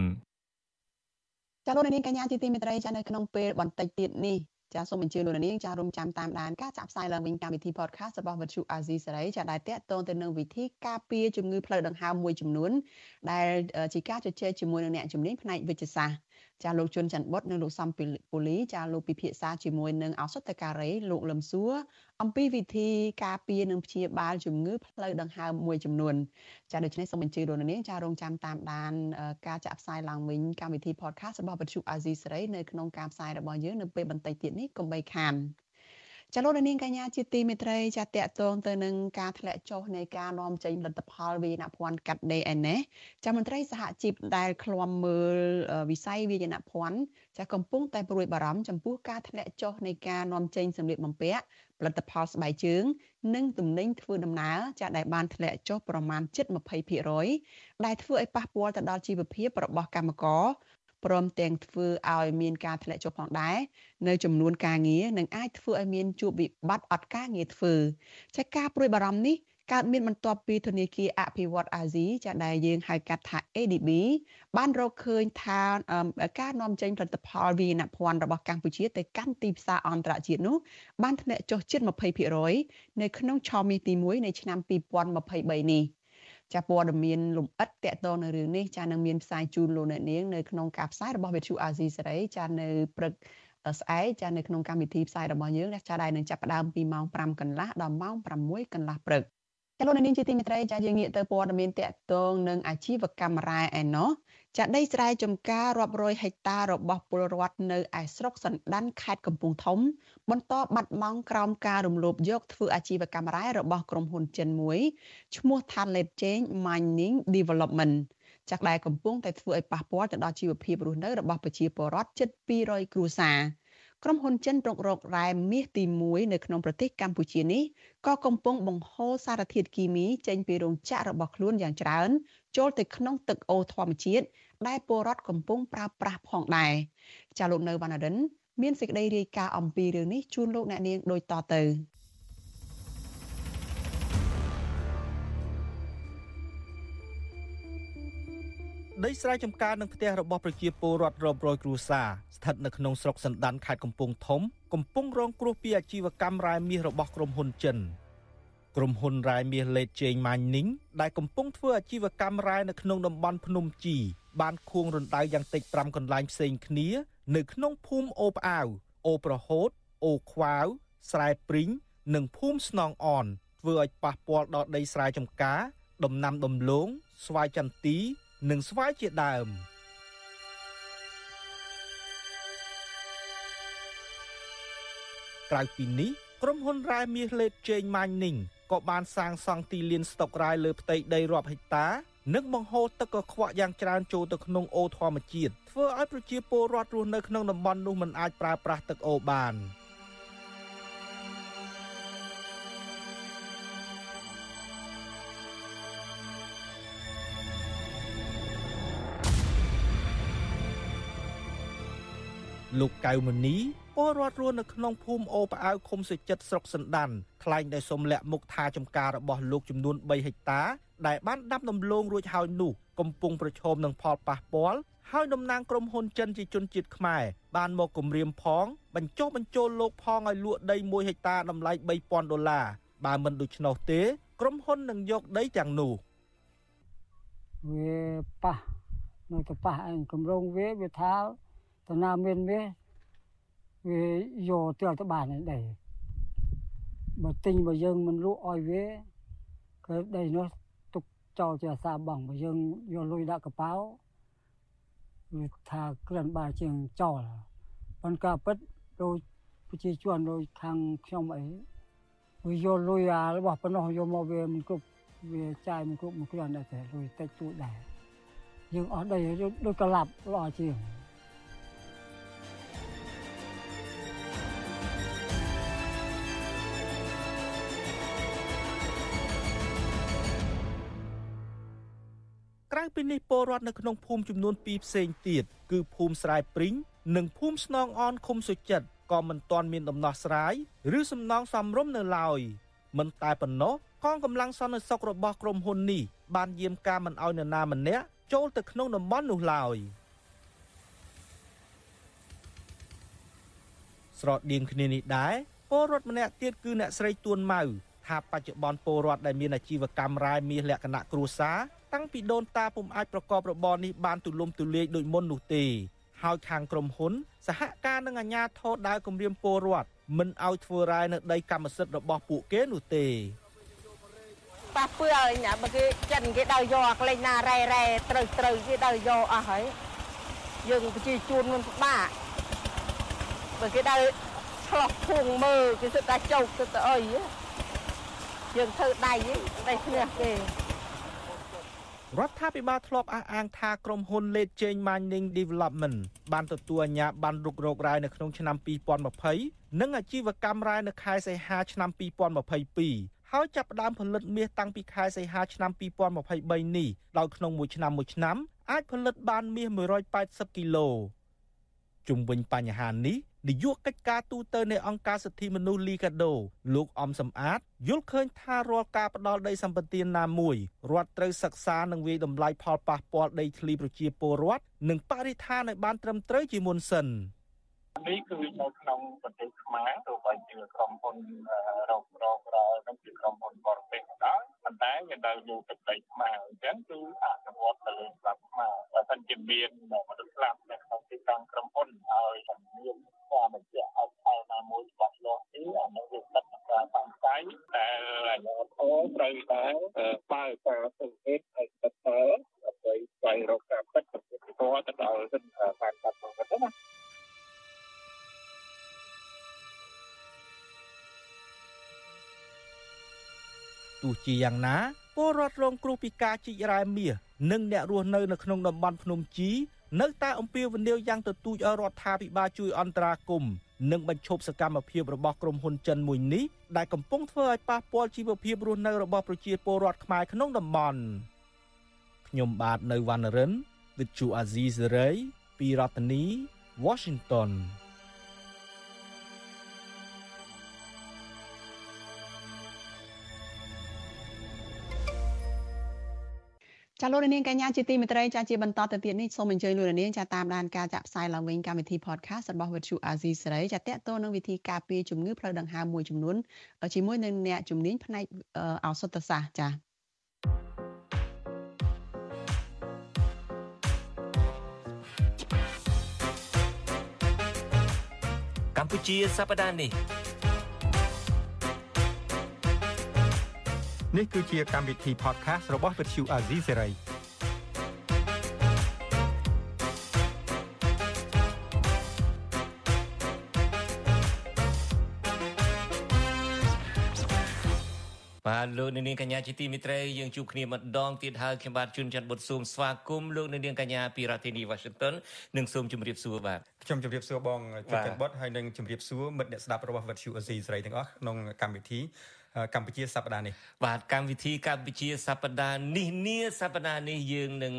Speaker 4: ចាលោកនាងកញ្ញាជាទីមេត្រីចានៅក្នុងពេលបន្តិចទៀតនេះ ចាសូមអញ្ជើញលោកនាងចារួមចាំតាមដានការចាក់ផ្សាយឡើងវិញកម្មវិធី podcast របស់វិទ្យុ AZ សេរីចាដែលតាក់ទងទៅនឹងវិធីការពារជំងឺផ្លូវដង្ហើមមួយចំនួនដែលជាការជជែកជាមួយនឹងអ្នកជំនាញផ្នែកវិទ្យាសាស្ត្រ ចាលោកជុនច័ន្ទបុតនិងលោកសំពូលីចាលោកពិភាក្សាជាមួយនឹងអសតការីលោកលឹមសួរអំពីវិធីការពារនិងព្យាបាលជំងឺផ្លូវដង្ហើមមួយចំនួនចាដូច្នេះសូមអញ្ជើញលោកនាងចារងចាំតាមដានការចាក់ផ្សាយឡើងវិញកម្មវិធី podcast របស់វិទ្យុអាស៊ីសេរីនៅក្នុងការផ្សាយរបស់យើងនៅពេលបន្តិចទៀតនេះកុំបីខាន ចាលោកនាងកញ្ញាជាទីមេត្រីចាតកតងទៅនឹងការធ្លាក់ចុះនៃការនាំចេញផលិតផលវាយនភ័ណ្ឌកាត់ដេរឯនេះចាមន្ត្រីសហជីពដែលឃ្លាំមើលវិស័យវាយនភ័ណ្ឌចាកំពុងតែព្រួយបារម្ភចំពោះការធ្លាក់ចុះនៃការនាំចេញសម្លៀកបំពាក់ផលិតផលស្បែកជើង និងទំនិញធ្វើដំណើរចាដែលបានធ្លាក់ចុះប្រមាណជិត20%ដែលធ្វើឲ្យប៉ះពាល់ទៅដល់ជីវភាពរបស់កម្មករ ព្រមទាំងធ្វើឲ្យមានការធ្លាក់ចុះផងដែរនៅចំនួនការងារនិងអាចធ្វើឲ្យមានជួបវិបត្តិអត់ការងារធ្វើចាការព្រួយបារម្ភនេះកើតមានបន្ទាប់ពីធនាគារអភិវឌ្ឍអាស៊ីចាដែលយើងហៅកាត់ថា ADB បានរកឃើញថាការនាំចេញផលិតផលវាយនភ័ណ្ឌរបស់កម្ពុជាទៅកាន់ទីផ្សារអន្តរជាតិនោះបានធ្លាក់ចុះជិត20%នៅក្នុងឆមាសទី1នៃឆ្នាំ2023នេះ ចាព័ត៌មានលំអិតតកតងនៅរឿងនេះចានឹងមានផ្សាយជូនលោកអ្នកនាងនៅក្នុងការផ្សាយរបស់វិទ្យុអាស៊ីសេរីចានៅព្រឹកស្អែកចានៅក្នុងកម្មវិធីផ្សាយរបស់យើងចាដែលនឹងចាប់ផ្ដើមពីម៉ោង5កន្លះដល់ម៉ោង6កន្លះព្រឹកចលនានេះជាទីមេត្រីចាយើងងាកទៅព័ត៌មានតកតងនឹងអាជីវកម្មរ៉ែឯណោះ ចាដីស្រែចម្ការរាប់រយហិកតារបស់ពលរដ្ឋនៅឯស្រុកសណ្ដានខេត្តកំពង់ធំ បន្តបាត់បង់ក្រោមការរំលោភយកធ្វើអាជីវកម្មរ៉ែរបស់ក្រុមហ៊ុនចិនមួយឈ្មោះ Thalet Change Mining Development ចាក់ដែលកំពុងតែធ្វើឲ្យប៉ះពាល់ទៅដល់ជីវភាពរស់នៅរបស់ប្រជាពលរដ្ឋជិត200គ្រួសារក្រុមហ៊ុនចិនរុករករ៉ែមាសទី1នៅក្នុងប្រទេសកម្ពុជានេះក៏កំពុងបង្ហូរសារធាតុគីមីចេញពីរោងចក្ររបស់ខ្លួនយ៉ាងច្រើន ចូលទៅក្នុងទឹកអូរធម្មជាតិដែលពលរដ្ឋកំពុងប្រើប្រាស់ផងដែរចាលោកនៅវណ្ណរិន មានសេចក្តីរាយការណ៍អំពីរឿងនេះជូនលោកអ្នកនាងដូចតទៅ
Speaker 6: ដីស្រែចម្ការនិងផ្ទះរបស់ប្រជាពលរដ្ឋរាប់រយគ្រួសារស្ថិតនៅក្នុងស្រុកសណ្ដានខេត្តកំពង់ធំកំពុងរងគ្រោះពីអាជីវកម្មរ៉ែមាសរបស់ក្រុមហ៊ុនចិន ក្រុមហ៊ុនរ៉ែមាសលេតជេងម៉ាញ់នីងដែលកំពុងធ្វើអាជីវកម្មរ៉ែនៅក្នុងតំបន់ភ្នំជីបានខួងរណ្ដៅយ៉ាងតិច5កន្លែងផ្សេងគ្នា នៅក្នុងភូមិអូផ្អាវអូប្រហូតអូខ្វាវស្រែព្រីងនិងភូមិស្នងអនធ្វើឲ្យប៉ះពាល់ដល់ដីស្រែចម្ការដំណាំដំឡូងស្វាយចន្ទី និងស្វាយជាដើមក្រៅពីនេះក្រុមហ៊ុនរ៉ែមាសលេតជេងម៉ាញ់នីង ក៏បានសាងសង់ទីលានស្តុករ៉ែលើផ្ទៃដីរាប់ហិកតា និងបង្ហូរទឹកកខ្វក់យ៉ាងច្រើនចូលទៅក្នុងអូរធម្មជាតិធ្វើឲ្យប្រជាពលរដ្ឋរស់នៅក្នុងតំបន់នោះមិនអាចប្រើប្រាស់ទឹកអូរបាន។លោកកៅមនី ពលរដ្ឋរស់នៅក្នុងភូមិអូផ្អៅឃុំសុចិត្តស្រុកសណ្ដានថ្លែងដែលសុំលាក់មុខថាចំការរបស់លោកចំនួន3ហិកតាដែលបានដាំដំឡូងរួចហើយនោះកំពុងប្រឈមនឹងផលប៉ះពាល់ហើយតំណាងក្រុមហ៊ុនចិនជាជនជាតិខ្មែរបានមកគម្រាមផង បញ្ចុះបញ្ចូលលោកផងឲ្យលក់ដី1ហិកតាតម្លៃ3000ដុល្លារបើមិនដូច្នោះទេ ក្រុមហ៊ុននឹងយកដីទាំងនោះ
Speaker 22: វាប៉ះនៅទៅប៉ះឯងគម្រោងវាវាថាតំណាមានវា វាយកទៅទៅបានដែរបើទិញបើយើងមិនលក់ឲ្យវាគឺដីនោះទុកចោលជាអាសាបងបើយើងយកលុយដាក់កប៉ាល់វាថាក្រិនបាជាងចោលប៉ុន្តែការពិតដូចប្រជាជនដូចខាងខ្ញុំអីវាយកលុយអារបស់ប៉ុណ្ណោះយកមកវាមិនគ្រប់វាចាយមិនគ្រប់មួយគ្រាន់តែលុយតិចតួចដែរយើងអស់ដីដូចកលាប់ល្អជាង
Speaker 6: ពីនេះពលរដ្ឋនៅក្នុងភូមិចំនួន2ផ្សេងទៀតគឺភូមិស្រែព្រីងនិងភូមិស្នងអនឃុំសុចិត្តក៏មិនទាន់មានដំណោះស្រាយឬសំណងសំរុំនៅឡើយមិនតែប៉ុណ្ណោះកងកម្លាំងសន្តិសុខរបស់ក្រុមហ៊ុននេះបានយាមការមិនអោយនរណាម្នាក់ចូលទៅក្នុងតំបន់នោះឡើយស្រដៀងគ្នានេះដែរពលរដ្ឋម្នាក់ទៀតគឺអ្នកស្រីទួនម៉ៅថាបច្ចុប្បន្នពលរដ្ឋដែលមានអាជីវកម្មរ៉ែមាសលក្ខណៈគ្រួសារ តាំងពីដូនតាពុំអាចប្រកបរបរនេះបានទូលំទូលាយដូចមុននោះទេហើយខាងក្រុមហ៊ុន សហការនឹងអាជ្ញាធរដើរគម្រាមពលរដ្ឋមិនឲ្យធ្វើរ៉ែនៅដីកម្មសិទ្ធិរបស់ពួកគេនោះទេ
Speaker 23: ប៉ះពើឲ្យណាបើគេចិនគេដើរយកកលេងណារ៉ែរ៉ែត្រូវត្រូវគេដើរយកអស់ហើយយើងប្រជាជួនមិនពិបាកបើគេដើរឆ្លោះធួងមើលគេសិតតែចោកសិតតែអីយើងធ្វើដៃដៃឈ្នះគេ
Speaker 6: រដ្ឋាភិបាលធ្លាប់អះអាងថាក្រុមហ៊ុន Late Change Mining Development បានទទួលអាជ្ញាប័ណ្ណរុករករ៉ែនៅក្នុងឆ្នាំ2020និងអាជីវកម្មរ៉ែនៅខែសីហាឆ្នាំ2022ហើយចាប់ផ្ដើមផលិតមាសតាំងពីខែសីហាឆ្នាំ2023នេះដោយក្នុងមួយឆ្នាំមួយឆ្នាំអាចផលិតបានមាស180គីឡូជុំវិញបញ្ហានេះ នាយកកិច្ចការទូតនៃអង្គការសិទ្ធិមនុស្សលីកាដូលោកអំសំអាតយល់ឃើញថារាល់ការផ្ដាល់ដីសម្បត្តិណាមួយរដ្ឋត្រូវសិក្សានិងវិយតម្លៃផលប៉ះពាល់ដីធ្លីប្រជាពលរដ្ឋនិងបរិស្ថានឲ្យបានត្រឹមត្រូវជាមុនសិន
Speaker 24: នេះគឺនៅក្នុងប្រទេសខ្មែរទោះបីជាក្រុមហ៊ុនរករករនឹងជាក្រុមហ៊ុនបរទេសក៏ដោយ ប៉ុន្តែវានៅលើទឹកដីខ្មែរអញ្ចឹងគឺអនុវត្តទៅលើច្បាប់ខ្មែរបើមិនជាមានមនុស្សស្លាប់នៅក្នុងទីតាំងក្រុមហ៊ុនឲ្យជំនាញតាមបញ្ជាក់ឲ្យផលណាមួយច្បាស់លាស់ទេអានោះវាស្ថិតក្នុងការតាំងใจតែអាជ្ញាធរត្រូវតែបើកការសង្កេតឲ្យស្ថិតទៅដើម្បីស្វែងរកការពិតពីតទៅដល់បានបាត់មកទៅណា
Speaker 6: ទោះជាយ៉ាងណាពលរដ្ឋរងគ្រោះពីការជីករ៉ែមាសនិងអ្នករស់នៅនៅក្នុងតំបន់ភ្នំជីនៅតែអំពាវនាវយ៉ាងទទូចឲ្យរដ្ឋាភិបាលជួយអន្តរាគមន៍និងបញ្ឈប់សកម្មភាពរបស់ក្រុមហ៊ុនចិនមួយនេះដែលកំពុងធ្វើឲ្យប៉ះពាល់ជីវភាពរស់នៅរបស់ប្រជាពលរដ្ឋខ្មែរក្នុងតំបន់ខ្ញុំបាទនៅវណ្ណរិន With Chu Azizi Saray ពីរដ្ឋធានី Washington
Speaker 4: ចាលោកនាងកញ្ញាជាទីមេត្រីចាជាបន្តទៅទៀតនេះសូមអញ្ជើញលោកនាងចាតាមដានការចាក់ផ្សាយឡើងវិញកម្មវិធី podcast របស់ Virtual Azizi សេរីចាតកតទៅនឹងវិធីការពារជំងឺផ្លូវដង្ហើមមួយចំនួនជាមួយនឹងអ្នកជំនាញផ្នែកឱសថសាស្ត្រចា
Speaker 5: កម្ពុជាសប្តាហ៍នេះ
Speaker 2: នេះគឺជាកម្មវិធី podcast របស់ Vuthu Azizi Serai
Speaker 5: បាទលោកនាងកញ្ញាជាទីមិត្តរីយើងជួបគ្នាម្ដងទៀតហើយខ្ញុំបាទជួនច័ន្ទបុតស៊ូមស្វាគមន៍លោកនាងកញ្ញាពីរដ្ឋធានី Washington និងសូមជម្រាបសួរបាទ
Speaker 2: ខ្ញុំជម្រាបសួរបងជួនច័ន្ទបុតហើយនិងជម្រាបសួរមិត្តអ្នកស្ដាប់របស់ Vuthu Azizi Serai ទាំងអស់ក្នុងកម្មវិធី កម្ពុជាសប្តាហ៍នេះ
Speaker 5: បាទកម្មវិធីកម្ពុជាសប្តាហ៍នេះនាសប្តាហ៍នេះយើងនឹង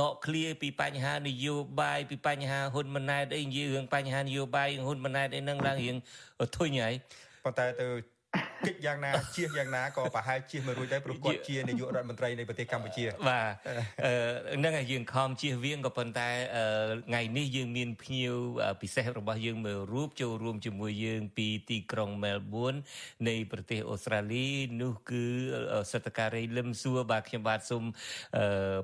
Speaker 5: ដកឃ្លាពីបញ្ហានយោបាយពីបញ្ហាហ៊ុនម៉ាណែតអីនិយាយរឿងបញ្ហានយោបាយហ៊ុនម៉ាណែតអីហ្នឹងឡើងរៀងធុញហើយ
Speaker 2: ប៉ុន្តែទៅ គិតយ៉ាងណាជៀសយ៉ាងណាក៏ប្រហែលជៀសមិនរួចដែរព្រោះគាត់ជានាយករដ្ឋមន្ត្រីនៃប្រទេសកម្ពុជា
Speaker 5: បាទហ្នឹងហើយយើងខំជៀសវាងក៏ប៉ុន្តែថ្ងៃនេះយើងមានភ្ញៀវពិសេសរបស់យើងមួយរូបចូលរួមជាមួយយើងពីទីក្រុងមែលប៊ននៃប្រទេសអូស្ត្រាលីនោះគឺសតការីលឹមសួរបាទខ្ញុំបាទសូម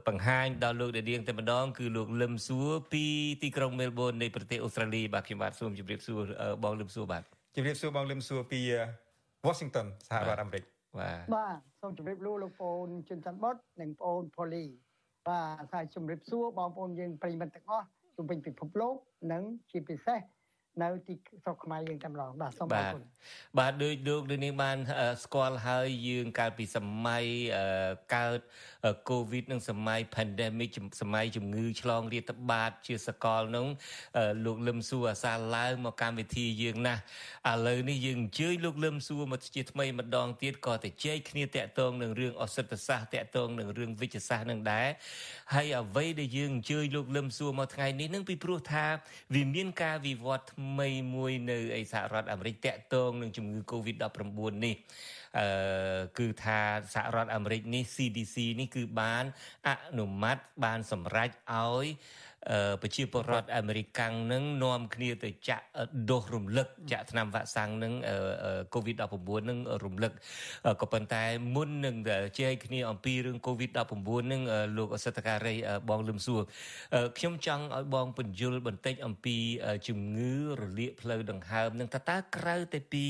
Speaker 5: បង្ហាញដល់លោកដាដៀងតែម្ដង គឺលោកលឹមសួរពីទីក្រុងមែលប៊ននៃប្រទេសអូស្ត្រាលីបាទខ្ញុំបាទសូមជម្រាបសួរបងលឹមសួរបាទ
Speaker 2: ជម្រាបសួរបងលឹមសួរពី Washington សហរដ្ឋអាមេរិក
Speaker 5: បាទ
Speaker 25: បាទសូមជម្រាបលាលោកប្អូនជុនច័ន្ទបុតនិងប្អូនផូលីបាទហើយជម្រាបសួរបងប្អូនយើងប្រិយមិត្តទាំងអស់ជុំវិញពិភពលោកនិងជាពិសេសនៅទីស្រុកខ្មែរយើងតែម្ដងបាទសូមអរគុណ
Speaker 5: បាទដោយលោកនេះបានស្គាល់ហើយយើងកាលពីសម័យកើត COVID និងសម័យ pandemic សម័យជំងឺឆ្លងរាតត្បាត ជាសកលនោះលោកលឹមសួរអាសាឡើងមកកម្មវិធីយើងណាស់ឥឡូវនេះយើងអញ្ជើញលោកលឹមសួរមកជាថ្មីម្ដងទៀតក៏ទៅជែកគ្នាតាក់ទងនឹងរឿងអសិទ្ធសាស្ត្រតាក់ទងនឹងរឿងវិជ្ជសាស្ត្រនឹងដែរហើយអ្វីដែលយើងអញ្ជើញលោកលឹមសួរមកថ្ងៃនេះនឹងពីព្រោះថាវាមានការវិវត្តថ្មីមួយនៅឯសហរដ្ឋអាមេរិកតាក់ទងនឹងជំងឺ Covid-19 នេះ អឺគឺថាសហរដ្ឋអាមេរិកនេះ CDC នេះគឺបានអនុម័តបានសម្រេចឲ្យ ប្រជាពលរដ្ឋអាមេរិកាំងនឹងនាំគ្នាទៅចាក់ដូសរំលឹកចាក់ថ្នាំវ៉ាក់សាំងនឹង COVID-19 នឹងរំលឹកក៏ប៉ុន្តែមុននឹងជែកគ្នាអំពីរឿង COVID-19 នឹងលោកអសិទ្ធការីបងលឹមសួរខ្ញុំចង់ឲ្យបងបញ្យលបន្តិចអំពីជំងឺរលាកផ្លូវដង្ហើមនឹងតើតើក្រៅតែពី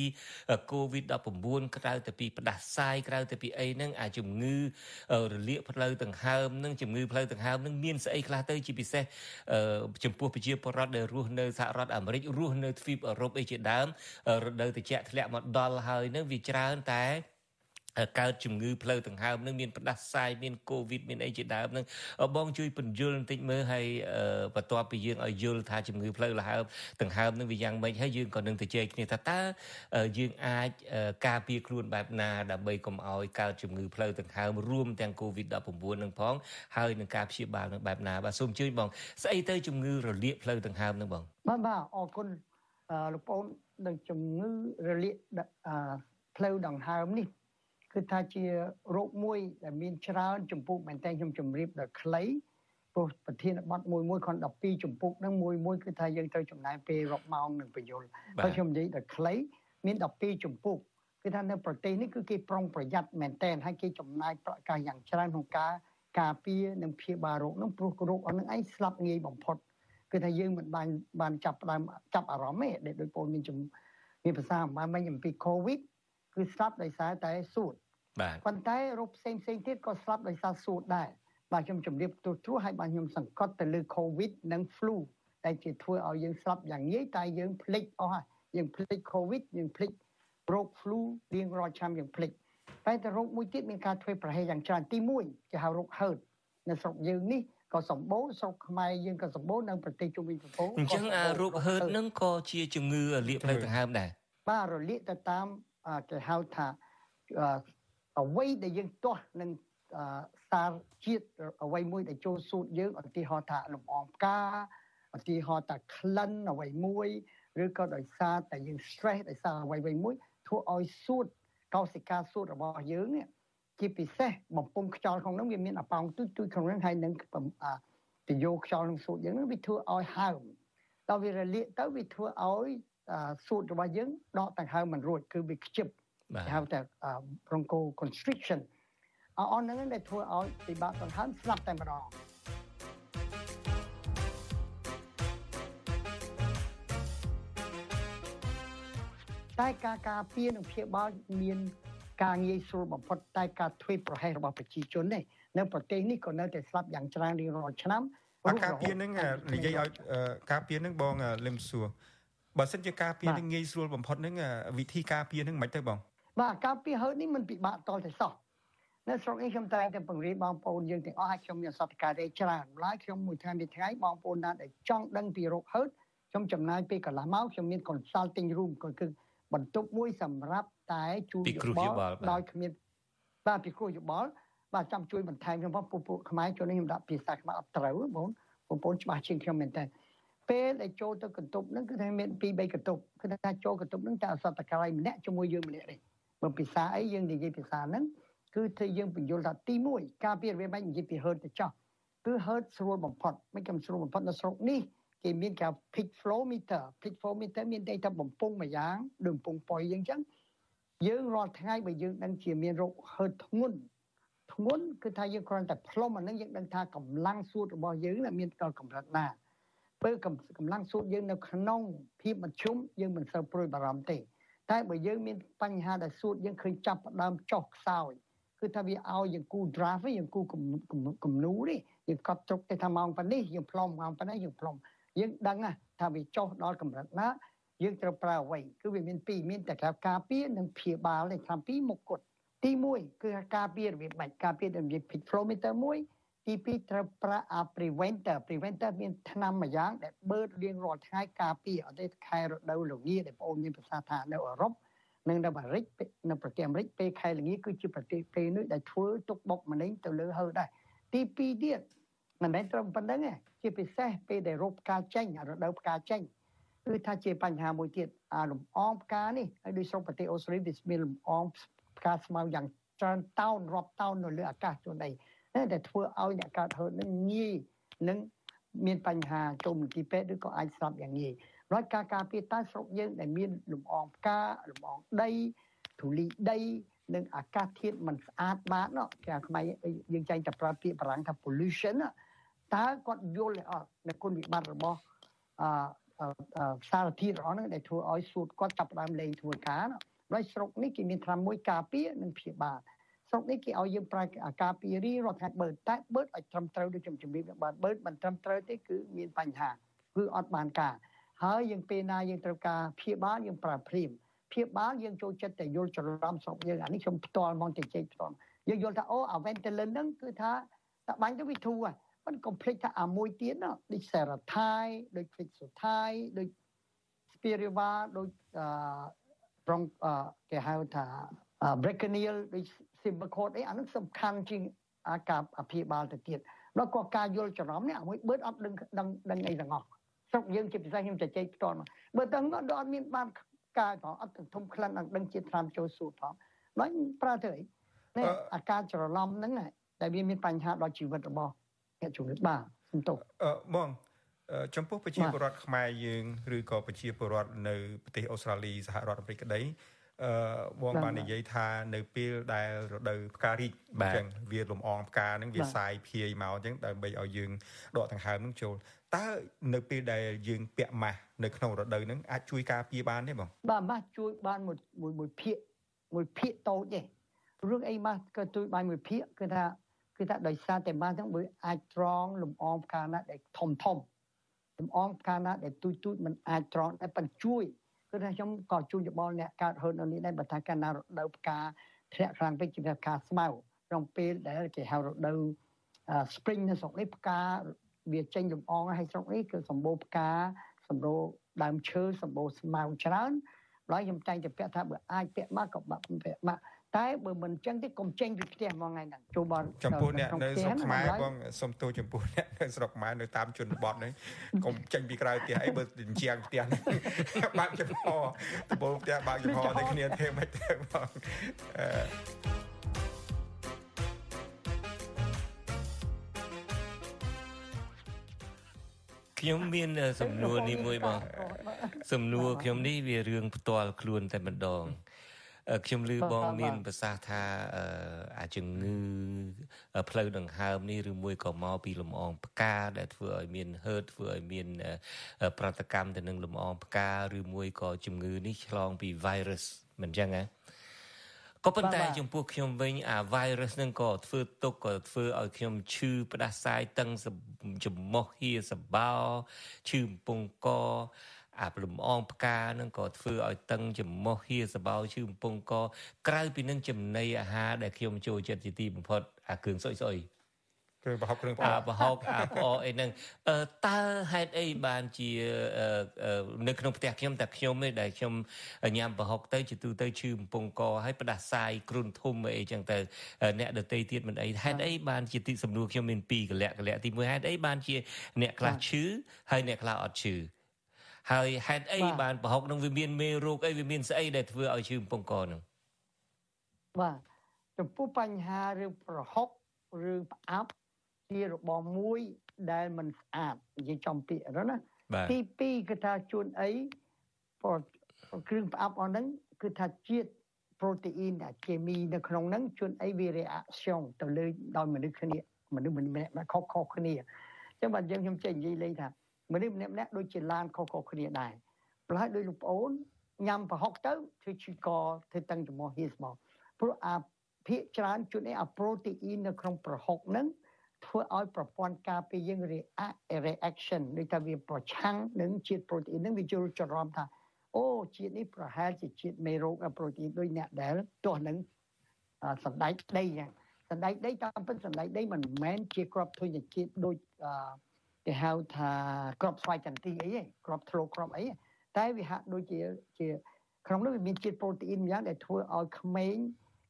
Speaker 5: COVID-19 ក្រៅតែពីផ្ដាសាយក្រៅតែពីអីហ្នឹងអាជំងឺរលាកផ្លូវដង្ហើមនឹងជំងឺផ្លូវដង្ហើមនឹងមានស្អីខ្លះទៅជាពិសេសចំពោះប្រជាពលរដ្ឋដែលរស់នៅសហរដ្ឋអាមេរិករស់នៅទ្វីបអឺរ៉ុបអីជាដើមរដូវត្រជាក់ធ្លាក់មកដល់ហើយនឹងវាច្រើនតែ កើតជំងឺផ្លូវដង្ហើមនឹងមានផ្ដាសាយមានកូវីដមានអីជាដើមនឹងបងជួយពន្យល់បន្តិចមើលហើយបន្ទាប់ពីយើងឲ្យយល់ថាជំងឺផ្លូវដង្ហើមដង្ហើមនឹងវាយ៉ាងម៉េចហើយយើងក៏នឹងទៅជែកគ្នាថាតើយើងអាចការពារខ្លួនបែបណាដើម្បីកុំឲ្យកើតជំងឺផ្លូវដង្ហើមរួមទាំងកូវីដ19នឹងផងហើយនឹងការព្យាបាលនឹងបែបណាបាទសូមជួយបងស្អីទៅជំងឺរលាកផ្លូវដង្ហើមនឹងបង
Speaker 25: បាទបាទអរគុណលោកប្អូននឹងជំងឺរលាកផ្លូវដង្ហើមនេះ គឺថាជារោគមួយដែលមានច្រើនចម្ពោះមែនតើខ្ញុំជម្រាបដល់ខ្លីព្រោះប្រធានបទមួយមួយខន12ចម្ពោះហ្នឹងមួយមួយគឺថាយើងត្រូវចំណាយពេលរាប់ម៉ោងនឹងបញ្យលហើយខ្ញុំនិយាយដល់ខ្លីមាន12ចម្ពោះគឺថានៅប្រទេសនេះគឺគេប្រុងប្រយ័ត្នមែនតើហើយគេចំណាយប្រាក់កាសយ៉ាងច្រើនក្នុងការការពារនិងព្យាបាលរោគហ្នឹងព្រោះរោគអស់ហ្នឹងឯងស្លាប់ងាយបំផុតគឺថាយើងមិនបានបានចាប់ដើមចាប់អារម្មណ៍ទេដែលដោយពលមានជំមានភាសាមិនមិនអំពី COVID គឺស្លាប់ដោយសារតែសួត
Speaker 5: បាទ
Speaker 25: ប៉ុន្តែរោគផ្សេងផ្សេងទៀតក៏ស្លាប់ដោយសារសួតដែរបាទខ្ញុំជម្រាបទូទ្រួហើយបាទខ្ញុំសង្កត់ទៅលើ COVID និង flu ដែលជាធ្វើឲ្យយើងស្លាប់យ៉ាងងាយតែយើងភ្លេចអស់ហើយយើងភ្លេច COVID យើងភ្លេចរោគ flu រៀងរាល់ឆ្នាំយើងភ្លេចតែតែរោគមួយទៀតមានការធ្វើប្រហែលយ៉ាងច្រើនទី1គេហៅរោគ herd នៅស្រុកយើងនេះក៏សម្បូរស្រុកខ្មែរយើងក៏សម្បូរនៅប្រទេសជុំវិញពិភព
Speaker 5: អញ្ចឹងអារោគ herd នឹងក៏ជាជំងឺលាកផ្លូវដង្ហើមដែរ
Speaker 25: បាទរលាកទៅតាមគេហៅថា អ្វីដែលយើងទាស់នឹងសារជាតិអ្វីមួយដែលចូលសួតយើងឧទាហរណ៍ថាលំអងផ្កាឧទាហរណ៍ថាក្លិនអ្វីមួយឬក៏ដោយសារតែយើង stress ដោយសារអ្វីអ្វីមួយធ្វើឲ្យសួតកោសិកាសួតរបស់យើងនេះជាពិសេសបំពង់ខ្យល់ក្នុងនោះវាមានអប៉ោងទូចទូចក្នុងនោះហើយនឹងទៅយកខ្យល់ក្នុងសួតយើងនោះវាធ្វើឲ្យហើមដល់វារលាកទៅវាធ្វើឲ្យសួតរបស់យើងដកដង្ហើមមិនរួចគឺវាខ្ជិប គេហៅថា broncho constriction អអនហ្នឹងដែលធ្វើឲ្យពិបាកដង្ហើមស្លាប់តែម្ដងតែការការពារនិងព្យាបាលមានការងាយស្រួលបំផុតតែការធ្វើប្រហែសរបស់ប្រជាជននេះនៅប្រទេសនេះក៏នៅតែស្លាប់យ៉ាងច្រើនរៀងរាល់ឆ្នាំ
Speaker 2: ការពារនឹងនិយាយឲ្យការពារនឹងបងលឹមសួរបើសិនជាការពារនឹងងាយស្រួលបំផុតនឹងវិធីការពារនឹងមិនទៅបង
Speaker 25: បាទការពីហឺតនេះมันពិបាកតតែសោះនៅស្រុកនេះខ្ញុំតែតែបង្រៀនបងប្អូនយើងទាំងអស់ឲ្យខ្ញុំមានសតការទេច្រើនម្ល៉េះខ្ញុំមួយថ្ងៃមួយថ្ងៃបងប្អូនណាដែលចង់ដឹងពីរោគហឺតខ្ញុំចំណាយពេលកន្លះម៉ោងខ្ញុំមាន consulting room ក៏គឺបបន្ទប់មួយសម្រាប់តែជួយ
Speaker 5: ពីគ្រូយោបល់បាទ
Speaker 25: ដោយគ្មានបាទពីគ្រូយោបល់បាទចាំជួយបន្ថែមខ្ញុំផងពពួកខ្មែរចូលនេះខ្ញុំដាក់ភាសាខ្មែរអត់ត្រូវបងបងប្អូនច្បាស់ជាងខ្ញុំមែនតើពេលដែលចូលទៅកន្ទប់ហ្នឹងគឺថាមាន2 3កន្ទប់គឺថាចូលកន្ទប់ហ្នឹងតែអសតកាល័យម្នាក់ជាមួយយើងម្នាក់ទេ បើភាសាអីយើងនិយាយភាសាហ្នឹងគឺធ្វើយើងបញ្យល់ថាទី1ការពារវាមិននិយាយពី hurt ទៅចោះគឺ hurt ស្រួលបំផុតមិនកំស្រួលបំផុតនៅស្រុកនេះគេមានគេ peak flow meter peak flow meter មានន័យថាបំពង់មួយយ៉ាងដូចបំពង់ប៉ុយយើងអញ្ចឹងយើងរាល់ថ្ងៃបើយើងដឹងជាមានរោគ hurt ធ្ងន់ធ្ងន់គឺថាយើងគ្រាន់តែផ្លុំអានឹងយើងដឹងថាកម្លាំងសួតរបស់យើងน่ะមានដល់កម្រិតណាពេលកម្លាំងសួតយើងនៅក្នុងភាពមធ្យមយើងមិនសូវព្រួយបារម្ភទេ តែបើយើងមានបញ្ហាដែលសួតយើងឃើញចាប់ផ្ដើមចុះខ្សោយគឺថាវាឲ្យយើងគូ draft វិញយើងគូគំនូនេះយើងកត់ទុកទៅថាម៉ោងប៉ុណ្នេះយើងផ្លុំម៉ោងប៉ុណ្នេះយើងផ្លុំយើងដឹងណាថាវាចុះដល់កម្រិតណាយើងត្រូវប្រើអ្វីគឺវាមានពីរមានតែការពារនិងព្យាបាលទេតាមពីរមុខគត់ទី1គឺការពាររបៀបបាច់ការពាររបៀប pitch flow meter មួយ ទី2ត្រូវប្រើអា preventer preventer មានថ្នាំមួយយ៉ាង ដែលបឺតរៀងរាល់ថ្ងៃការពារអត់ទេខែរដូវល្ងាដែលបងអូនមានប្រសាសន៍ថានៅអឺរ៉ុបនិងនៅអាមេរិកនៅប្រទេសអាមេរិកពេលខែល្ងាគឺជាប្រទេសពេលនោះដែលធ្វើទុកបុកម្នេញទៅលើហើដែរទី2ទៀតមិនមែនត្រឹមប៉ុណ្្នឹងទេជាពិសេសពេលដែលរោគផ្កាចេញរដូវផ្កាចេញគឺថាជាបញ្ហាមួយទៀតអាលំអងផ្កានេះហើយដោយស្រុកប្រទេសអូស្ត្រាលីវាមានលំអងផ្កាស្មៅយ៉ាងច្រើនតោនរាប់តោននៅលើអាកាសជូនដី តែធ្វើឲ្យអ្នកកើតហឺតនឹងងាយនឹងមានបញ្ហាចូលមន្ទីរពេទ្យឬក៏អាចស្លាប់យ៉ាងងាយហើយការការពារតើស្រុកយើងដែលមានលំអងផ្កាលំអងដីធូលីដីនិងអាកាសធាតុមិនស្អាតបាតនោះគេខ្មែរយើងចែងតែប្រើពាក្យបារាំងថា pollution តើគាត់យល់អត់នៅគុណវិបត្តិរបស់អឺសារធាតុរបស់ហ្នឹងដែលធ្វើឲ្យសួតគាត់ចាប់ផ្ដើមលេងធ្វើការណាដោយស្រុកនេះគេមានថ្នាំមួយការពារនិងព្យាបាល ស្រុកនេះគេឲ្យយើងប្រើការពាររីរាល់ថ្ងៃបឺតតែបឺតឲ្យត្រឹមត្រូវដូចខ្ញុំជំរាបបានបឺតមិនត្រឹមត្រូវទេគឺមានបញ្ហាគឺអត់បានការហើយយើងពេលណាយើងត្រូវការព្យាបាលយើងប្រើព្រាមព្យាបាលយើងចូលចិត្តតែយល់ច្រឡំស្រុកយើងអានេះខ្ញុំផ្ទាល់មកជជែកផ្ទាល់យើងយល់ថាអូអា Ventolin ហ្នឹងគឺថាតែបាញ់ទៅវាធូរហើយមិនកុំភ្លេចថាអាមួយទៀតណាដូច Seratai ដូច Flixothai ដូច Spiriva ដូចអឺប្រងគេហៅថា Breconial ដូច Symbicort អីអានោះសំខាន់ជាងអាការអភិបាលទៅទៀតដល់ក៏ការយល់ច្រឡំនេះអាមួយបឺតអត់ដឹងដឹងដឹងអីទាំងអស់ស្រុកយើងជាពិសេសខ្ញុំជជែកផ្ទាល់មកបើតើអត់មានបានការផងអត់ធំក្លិនអត់ដឹងជាត្រាំចូលសួតផងដល់ប្រើទៅអីនេះអាការច្រឡំហ្នឹងតែវាមានបញ្ហាដល់ជីវិតរបស់អ្នកជំងឺបាទសំទោស
Speaker 2: អឺបងចំពោះប្រជាពលរដ្ឋខ្មែរយើងឬក៏ប្រជាពលរដ្ឋនៅប្រទេសអូស្ត្រាលីសហរដ្ឋអាមេរិកក្តីអឺ បងបាននិយាយថានៅពេលដែលរដូវផ្ការីកអញ្ចឹងវាលំអងផ្កាហ្នឹងវាសាយភាយមកអញ្ចឹងដើម្បីឲ្យយើងដកដង្ហើមហ្នឹងចូលតើនៅពេលដែលយើងពាក់ម៉ាស់នៅក្នុងរដូវហ្នឹងអាចជួយការពារបានទេបង
Speaker 25: បាទម៉ាស់ជួយបានមួយមួយមួយភាកមួយភាកតូចទេរឿងអីម៉ាស់ក៏ជួយបានមួយភាកគឺថាគឺថាដោយសារតែម៉ាស់ហ្នឹងវាអាចត្រង់លំអងផ្កាណាដែលធំធំលំអងផ្កាណាដែលទូចទូចมันអាចត្រង់តែប៉ុន្តែជួយ គឺថាខ្ញុំក៏ជួយយោបល់អ្នកកើតហឺននៅនេះដែរបើថាកាលណារដូវផ្កាធ្លាក់ខ្លាំងពេកជាផ្កាស្មៅក្នុងពេលដែលគេហៅរដូវ spring នៅស្រុកនេះផ្កាវាចេញលំអងហើយស្រុកនេះគឺសម្បូរផ្កាសម្បូរដើមឈើសម្បូរស្មៅច្រើនហើយខ្ញុំតែងតែពាក់ថាបើអាចពាក់មកក៏បាក់ពាក់មក តែបើមិនអញ្ចឹងទេកុំចេញពីផ្ទះមកថ្ងៃហ្នឹងចូលបង
Speaker 2: ចំពោះអ្នកនៅស្រុកខ្មែរបងសុំទោសចំពោះអ្នកនៅស្រុកខ្មែរនៅតាមជនបទហ្នឹងកុំចេញពីក្រៅផ្ទះអីបើជញ្ជាំងផ្ទះបើកចំហដំបូងផ្ទះបើកចំហតែគ្នាទេមិនទេបងអឺ
Speaker 5: ខ្ញុំមានសំណួរនេះមួយបងសំណួរខ្ញុំនេះវារឿងផ្ទាល់ខ្លួនតែម្ដង ខ្ញុំឮបងមានប្រសាសន៍ថាអាជំងឺផ្លូវដង្ហើមនេះឬមួយក៏មកពីលំអងផ្កាដែលធ្វើឲ្យមានហឺតធ្វើឲ្យមាន ប្រតិកម្មទៅនឹងលំអងផ្កាឬមួយក៏ជំងឺនេះឆ្លងពី virus មិនចឹងណាក៏ប៉ុន្តែចំពោះខ្ញុំវិញអា virus ហ្នឹងក៏ធ្វើទុកក៏ធ្វើឲ្យខ្ញុំឈឺផ្ដាសាយតឹងចំមោះហៀសបោឈឺកំពង់ក អាលំអងផ្កានឹងក៏ធ្វើឲ្យតឹងចំមោះហៀសបោឈឺកំពង់កក្រៅពីនឹងចំណីអាហារដែលខ្ញុំចូលចិត្តជាទីបំផុតអាគ្រឿងសុយសុយ
Speaker 2: គ្រឿងប្រហុកគ្រឿងប្រអ
Speaker 5: អា
Speaker 2: ក
Speaker 5: ប្រហុកអាផ្អកអីហ្នឹងអឺតើហេតុអីបានជាអឺអឺនៅក្នុងផ្ទះខ្ញុំតែខ្ញុំទេដែលខ្ញុំញ៉ាំប្រហុកទៅជាទូទៅឈឺបំពង់កហើយផ្ដាសាយគ្រុនធំអីចឹងទៅអ្នកដតីទៀតមិនអីហេតុអីបានជាទីសំណួរខ្ញុំមានពីរកលៈកលៈទី1ហេតុអីបានជាអ្នកខ្លះឈឺហើយអ្នកខ្លះអត់ឈឺ ហើយហេតុអីបានប្រហុកនឹងវាមានមេរោគអីវាមានស្អីដែលធ្វើឲ្យឈឺបំពង់កហ្នឹង
Speaker 25: បាទចំពោះបញ្ហារឿងប្រហុកឬផ្អាប់ជារបរមួយដែលមិនស្អាតនិយាយចំពាក្យហ្នឹងណា
Speaker 5: បាទ
Speaker 25: ទី2គឺថាជួនអីព្រោះគ្រឿងផ្អាប់អស់ហ្នឹងគឺថាជាតិប្រូតេអ៊ីនដែលគីមីនៅក្នុងហ្នឹងជួនអីវា reaction ទៅលើដោយមនុស្សគ្នាមនុស្សម្នាក់ៗខុសៗគ្នាអញ្ចឹងបាទយើងខ្ញុំចេះនិយាយលេងថា មនុស្សម្នាក់ៗដូចជាឡានខុសៗគ្នាដែរប្រហែលដោយលោកប្អូនញ៉ាំប្រហុកទៅធ្វើឈឺកធ្វើតឹងច្រមុះហៀស្មកព្រោះអាភាកច្រើនជួនអីអាប្រូតេអ៊ីននៅក្នុងប្រហុកហ្នឹងធ្វើឲ្យប្រព័ន្ធការពារយើង react reaction ដូចថាវាប្រឆាំងនឹងជាតិប្រូតេអ៊ីនហ្នឹងវាយល់ច្រឡំថាអូជាតិនេះប្រហែលជាជាតិមេរោគប្រូតេអ៊ីនដូចអ្នកដែលទាស់នឹងអ่าសណ្ដែកដីហ្នឹងសណ្ដែកដីតាមពិតសណ្ដែកដីមិនមែនជាក្របធញ្ញជាតិដូចអឺ គេហៅថាក្របស្វាយចន្ទីអីឯងក្របធ្លោក្របអីតែវាហាក់ដូចជាជាក្នុងនោះវាមានជាតិប្រូតេអ៊ីនយ៉ាងដែលធ្វើឲ្យក្មេង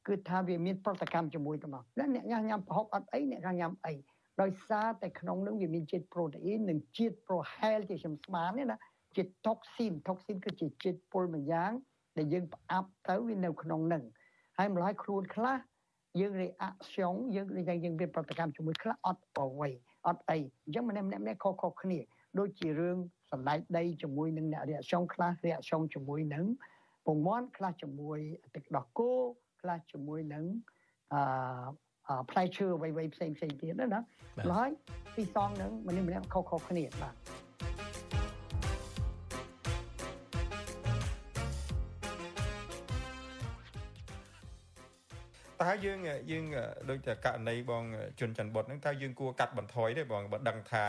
Speaker 25: គឺថាវាមានប្រតិកម្មជាមួយគ្នាអ្នកញ៉ាំញ៉ាំប្រហុកអត់អីអ្នកញ៉ាំអីដោយសារតែក្នុងនោះវាមានជាតិប្រូតេអ៊ីននិងជាតិប្រហែលជាខ្ញុំស្មានណាជាតុកស៊ីនតុកស៊ីនគឺជាជាតិពុលមួយយ៉ាងដែលយើងផ្អាប់ទៅវានៅក្នុងនឹងហើយម្ល៉េះខ្លួនខ្លះយើងរេអាក់ស្យងយើងនិយាយយើងវាប្រតិកម្មជាមួយខ្លះអត់ប្រវៃ អត់អីអញ្ចឹងម្នាក់ម្នាក់ម្នាក់ខុសៗគ្នាដូចជារឿងសម្ដែងដីជាមួយនឹងអ្នក reaction ខ្លះ reaction ជាមួយនឹងពងមាន់ខ្លះជាមួយទឹកដោះគោខ្លះជាមួយនឹងអឺអឺផ្លែឈើអ្វីៗផ្សេងផ្សេងទៀតណាណាហើយទីសងនឹងម្នាក់ម្នាក់ខុសៗគ្នាបាទ
Speaker 2: តើយើងយើងដូចតែករណីបងជុនច័ន្ទបុតហ្នឹងតើយើងគួរកាត់បន្ថយទេបងបើដឹងថា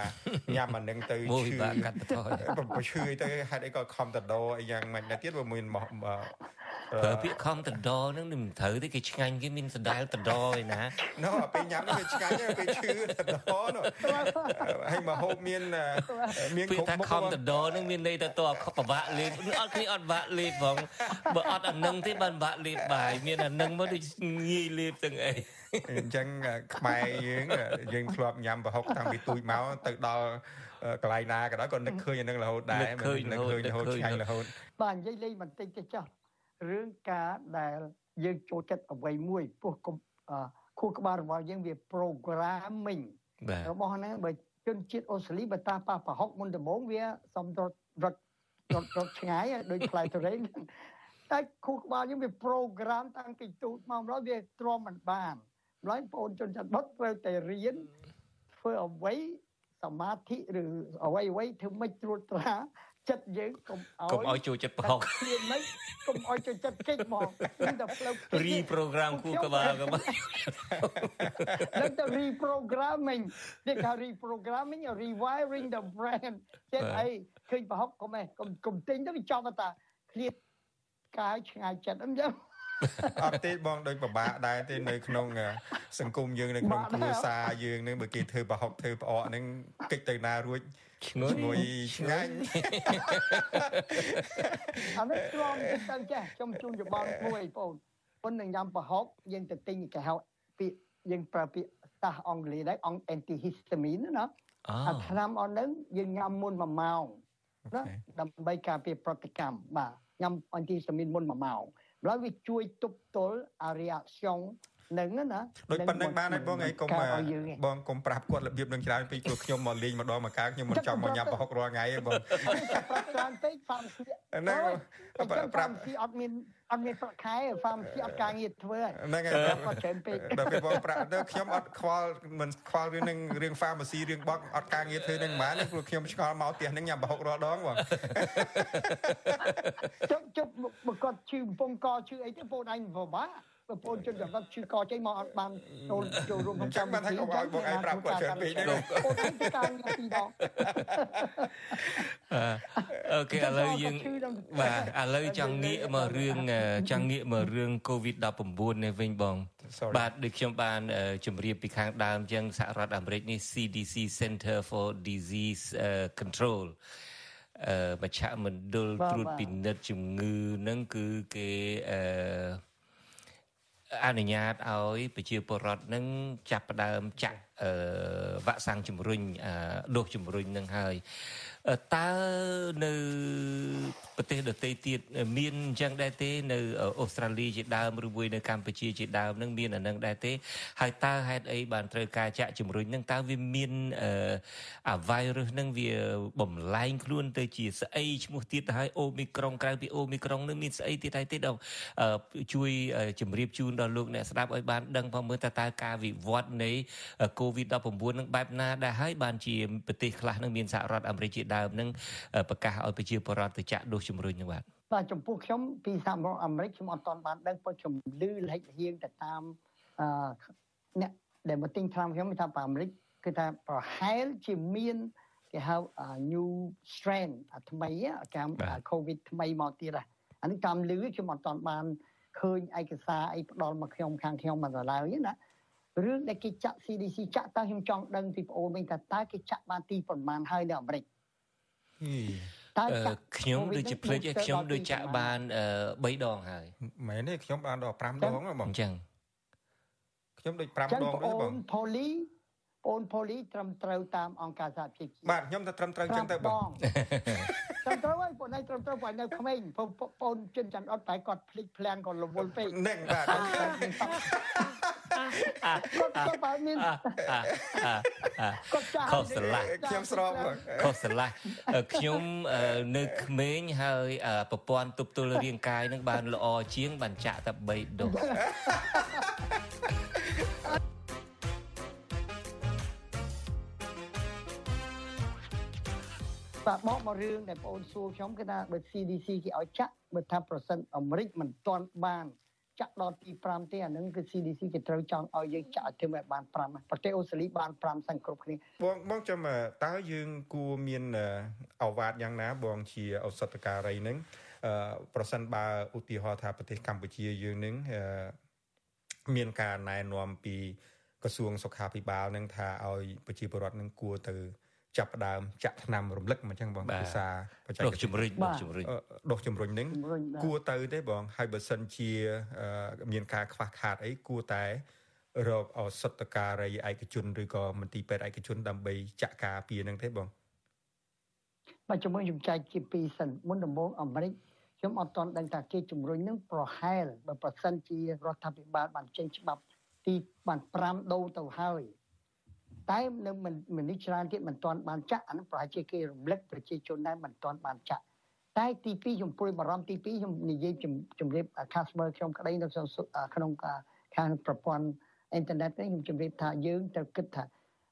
Speaker 2: ញ៉ាំអានឹងទៅ
Speaker 5: មួយ
Speaker 2: ឈឺ
Speaker 5: បាទកាត់បន្ថយ
Speaker 2: បើឈឺអីទៅហេតុអីក៏ខំតដោអីយ៉ាងម៉េចដែរទៀតបើមានមក
Speaker 5: ប្រើពាក្យខំតដហ្នឹងមិនត្រូវទេគេឆ្ងាញ់គេមានសណ្ដាលតដឯណា
Speaker 2: ណូពេលញ៉ាំទៅវាឆ្ងាញ់ទៅពេលឈឺតដោនោះហើយមកហូបមានមាន
Speaker 5: ពាក្គ្រ
Speaker 2: ប់
Speaker 5: យថា
Speaker 2: មុខ
Speaker 5: ខំតដហ្នឹងមានន័យថាតើពិបាកលេបអត់គ្នាអត់បាក់លេបផងបើអត់អានឹងទេបានបាក់លេបបាយមានអានឹងមកដូចងាយលេបទាំងអី
Speaker 2: អញ្ចឹងខ្មែរយើងយើងធ្លាប់ញ៉ាំប្រហុកតាំងពីទូចមកទៅដល់កន្លែងណាក៏ដោយក៏នឹកឃើញអានឹងរហូតដែរ
Speaker 5: នឹកឃើញ
Speaker 2: នឹកឃើញរហូត
Speaker 5: នឹកឃើញ
Speaker 2: ឆ្ងាញ់រហូត
Speaker 25: បាទនិយាយលេងបន្តិចទៅចុះ រឿងការដែលយើងចូលចិត្តអ្វីមួយពោះកុំអឺខួរក្បាលរបស់យើងវា programming
Speaker 5: បាទ
Speaker 25: របស់ហ្នឹងបើជនជាតិអូស្ត្រាលីបើតាប៉ះប្រហុកមុនដំបូងវាសំរត់រត់រត់រត់ឆ្ងាយដូចផ្លែទុរេនតែខួរក្បាលយើងវា program តាំងពីទូចមកម្ល៉េះវាទ្រាំមិនបានម្ល៉េះបងអូនជនជាតិបុតត្រូវតែរៀនធ្វើអ្វីសមាធិឬអ្វីអ្វីធ្វើមិនត្រួតត្រា ចិត្តយើងកុំឲ្យកុំ
Speaker 5: ឲ្យចូលចិត្តប្រហុក
Speaker 25: ឃ្លានមិនកុំឲ្យចូលចិត្តកិច្ចហ្មងមានតែផ្លូវកិច្ច
Speaker 5: រីប្រូក្រាមគូក្បាលក៏មក
Speaker 25: នឹងទៅ reprogramming នេះគេ reprogramming or rewiring the brain ចិត្តអីឃើញប្រហុកកុំឯងកុំកុំទិញទៅវាចំតែឃ្លាតកាយឆ្ងាយចិត្តអញ្ចឹង
Speaker 2: អត់ទេបងដូចពិបាកដែរទេនៅក្នុង សង្គមយើងនៅក្នុង
Speaker 25: បាក់
Speaker 2: គ្ដែ
Speaker 25: រ
Speaker 2: រួសារយើងនឹងបើគេធ្វើប្រហុកធ្វើផ្អកហ្នឹងកិច្ចទៅណារួច
Speaker 5: ឈ្ងុយ
Speaker 2: ឈ្ងុយឆ្ងាញ់
Speaker 25: អានេះទ្រាំទៅទៅចេះខ្ញុំជូនយោបល់មួយបងប៉ុននឹងញ៉ាំប្រហុកយើងទៅទិញគេហៅពាក្យយើងប្រើពាក្យសាសអង់គ្លេសដែរអង្គ antihistamine ណា
Speaker 5: អូ
Speaker 25: អាថ្នាំអស់ហ្នឹងយើងញ៉ាំមុន1ម៉ោងណាដើម្បីការពារប្រតិកម្មបាទញ៉ាំ antihistamine មុន1ម៉ោង ហើយវាជួយទប់ទល់អា reaction ហ្នឹងណា
Speaker 2: ដូចប៉ុណ្្នឹងបានហើយបងឯងកុំ
Speaker 25: កើតឲ្យយើងឯង
Speaker 2: បងកុំប្រាប់គាត់របៀបនឹងច្រើនពេកព្រោះខ្ញុំមកលេងម្ដងមកកើតខ្ញុំមិនចង់មកញ៉ាំប្រហុករាល់ថ្ងៃទេបង
Speaker 25: ប្រាប់ច្រើនពេក pharmacy
Speaker 2: ហ្នឹង
Speaker 25: ប្រាប់ pharmacy អត់មាន អត់មានប្រាក់ខែ pharmacy អត់ការងារធ្វើ
Speaker 2: ហ្នឹងហើយ
Speaker 25: គាត់ច្រើនពេក
Speaker 2: ដល់ពេលបងប្រាប់ទៅខ្ញុំអត់ខ្វល់មិនខ្វល់រឿងនឹងរឿង pharmacy រឿងបោកអត់ការងារធ្វើនឹងហ្មងព្រោះខ្ញុំឆ្ងល់មកផ្ទះនឹងញ៉ាំប្រហុករាល់ដងបង
Speaker 25: ជប់ជប់មកគាត់ឈឺបំពង់កឈឺអីទៅបងឯងពិបាក ប្រពន្ធជនកម្ពុជាកចេញមកអត់បានចូលចូលរួម
Speaker 2: ក្នុងកម្មវិធីចឹងបងឯងប្រាប់គាត់ច្រើនពេក
Speaker 25: ដែរអូនទៅតាមពីរដង
Speaker 5: អូខេឥឡូវយើងបាទឥឡូវចង់ងាកមករឿងចង់ងាកមករឿង COVID-19 នេះវិញបង បាទដូចខ្ញុំបានជម្រាបពីខាងដើមចឹងសហរដ្ឋអាមេរិកនេះ CDC Center for Disease Control អឺមជ្ឈមណ្ឌលត្រួតពិនិត្យជំងឺនឹងគឺគេអឺ អនុញ្ញាតឲ្យប្រជាពលរដ្ឋនឹងចាប់ផ្ដើមចាក់អឺវ៉ាក់សាំងជំរុញដូសជំរុញនឹងហើយ តើនៅប្រទេសដទៃទៀតមានអញ្ចឹងដែរទេនៅអូស្ត្រាលីជាដើមឬមួយនៅកម្ពុជាជាដើមនឹងមានអានឹងដែរទេហើយតើហេតុអីបានត្រូវការចាក់ជំរុញនឹងតើវាមានអា virus នឹងវាបំលែងខ្លួនទៅជាស្អីឈ្មោះទៀតទៅហើយអូមីក្រុងក្រៅពីអូមីក្រុងនឹងមានស្អីទៀតហើយទេដល់ជួយជម្រាបជូនដល់លោកអ្នកស្ដាប់ឲ្យបានដឹងផងមើលតើតើការវិវត្តនៃ COVID-19 នឹងបែបណាដែរហើយបានជាប្រទេសខ្លះនឹងមានសហរដ្ឋអាមេរិកជាដើមនឹងប្រកាសឲ្យប្រជាពលរដ្ឋទៅចាក់ដូសជំរុញនឹងបាទ
Speaker 25: បាទចំពោះខ្ញុំពីសហរដ្ឋអាមេរិកខ្ញុំអត់ទាន់បានដឹងព្រោះខ្ញុំលឺលិចហៀងទៅតាមអឺអ្នកដែលមកទិញថ្នាំខ្ញុំថាអាមេរិកគឺថាប្រហែលជាមានគេហៅ new strain ថ្មីកាម covid ថ្មីមកទៀតអានេះតាមលឺខ្ញុំអត់ទាន់បានឃើញឯកសារអីផ្ដល់មកខ្ញុំខាងខ្ញុំមិនឡើយណារឿងដែលគេចាក់ CDC ចាក់តើខ្ញុំចង់ដឹងពីប្អូនវិញថាតើគេចាក់បានទីប្រមាណហើយនៅអាមេរិក
Speaker 5: តើ ខ្ញុំដូចជាភ្លេចខ្ញុំដូចចាក់បាន3ដងហើយ
Speaker 2: មែនទេខ្ញុំបានដល់5ដងហ្មង
Speaker 5: អញ្ចឹង
Speaker 2: ខ្ញុំដូច5ដង
Speaker 25: ទេបងប៉ូលីបងប៉ូលីត្រឹមត្រូវតាមអង្គការសហជីវជាតិ
Speaker 2: បាទខ្ញុំទៅត្រឹមត្រូវចឹងទៅបង
Speaker 25: ត្រឹមត្រូវហើយបងឯងត្រឹមត្រូវបងនៅក្មេងបងជិនច័ន្ទអត់តែគាត់ភ្លេចភ្លាំងគាត់រវល់ពេក
Speaker 2: ហ្នឹងបាទ
Speaker 25: គាត់បើមាន
Speaker 5: គាត់ចាស់ខុសស្រឡះ
Speaker 2: ខ្ញុំស្រប
Speaker 5: ខុសស្រឡះខ្ញុំនៅក្មេងហើយប្រព័ន្ធទប់ទល់រាងកាយនឹងបានល្អជាងបានចាក់តែ3ដុ
Speaker 25: បាទបកមករឿងដែលបងអូនសួរខ្ញុំគឺថាបើ CDC គេឲ្យចាក់បើថាប្រសិនអាមេរិកមិនទាន់បានចាក់ដល់ទី5ទេអានឹងគឺ CDC គេត្រូវចង់ឲ្យយើងចាក់ឲ្យបាន5ប្រទេសអូស្ត្រាលីបាន5សឹងគ្រប់គ្នា
Speaker 2: បងបងចាំតើយើងគួរមានអវ៉ាតយ៉ាងណាបងជាឱសថការីនឹងប្រសិនបើឧទាហរណ៍ថាប្រទេសកម្ពុជាយើងនឹងមានការណែនាំពីក្រសួងសុខាភិបាលនឹងថាឲ្យប្រជាពលរដ្ឋនឹងគួរទៅ ចាប់ផ្ដើមចាក់ថ្នាំរំលឹកមកចឹងបងភាសា
Speaker 5: បច្ចេកទេសដុសជំរុញដុសជំរុញ
Speaker 2: ដុសជំរុញនឹងគួរទៅទេបងហើយបើសិនជាមានការខ្វះខាតអីគួរតែរកឱសថការីឯកជនឬក៏មន្ទីរពេទ្យឯកជនដើម្បីចាក់ការពារនឹងទេបង
Speaker 25: បាទជំនួយជំចែកជាពីរសិនមុនដំបូងអាមេរិកខ្ញុំអត់ទាន់ដឹងថាគេជំរុញនឹងប្រហែលបើប្រសិនជារដ្ឋាភិបាលបានចេញច្បាប់ទីបាន5ដូរទៅហើយ តែនៅមិននេះច្រើនទៀតមិនទាន់បានចាក់អានោះប្រហែលជាគេរំលឹកប្រជាជនដែរមិនទាន់បានចាក់តែទី2ខ្ញុំព្រួយបារម្ភទី2ខ្ញុំនិយាយជំរាបខាស្មើខ្ញុំក្តីនៅក្នុងខាងប្រព័ន្ធអ៊ីនធឺណិតនេះខ្ញុំជម្រាបថាយើងត្រូវគិតថា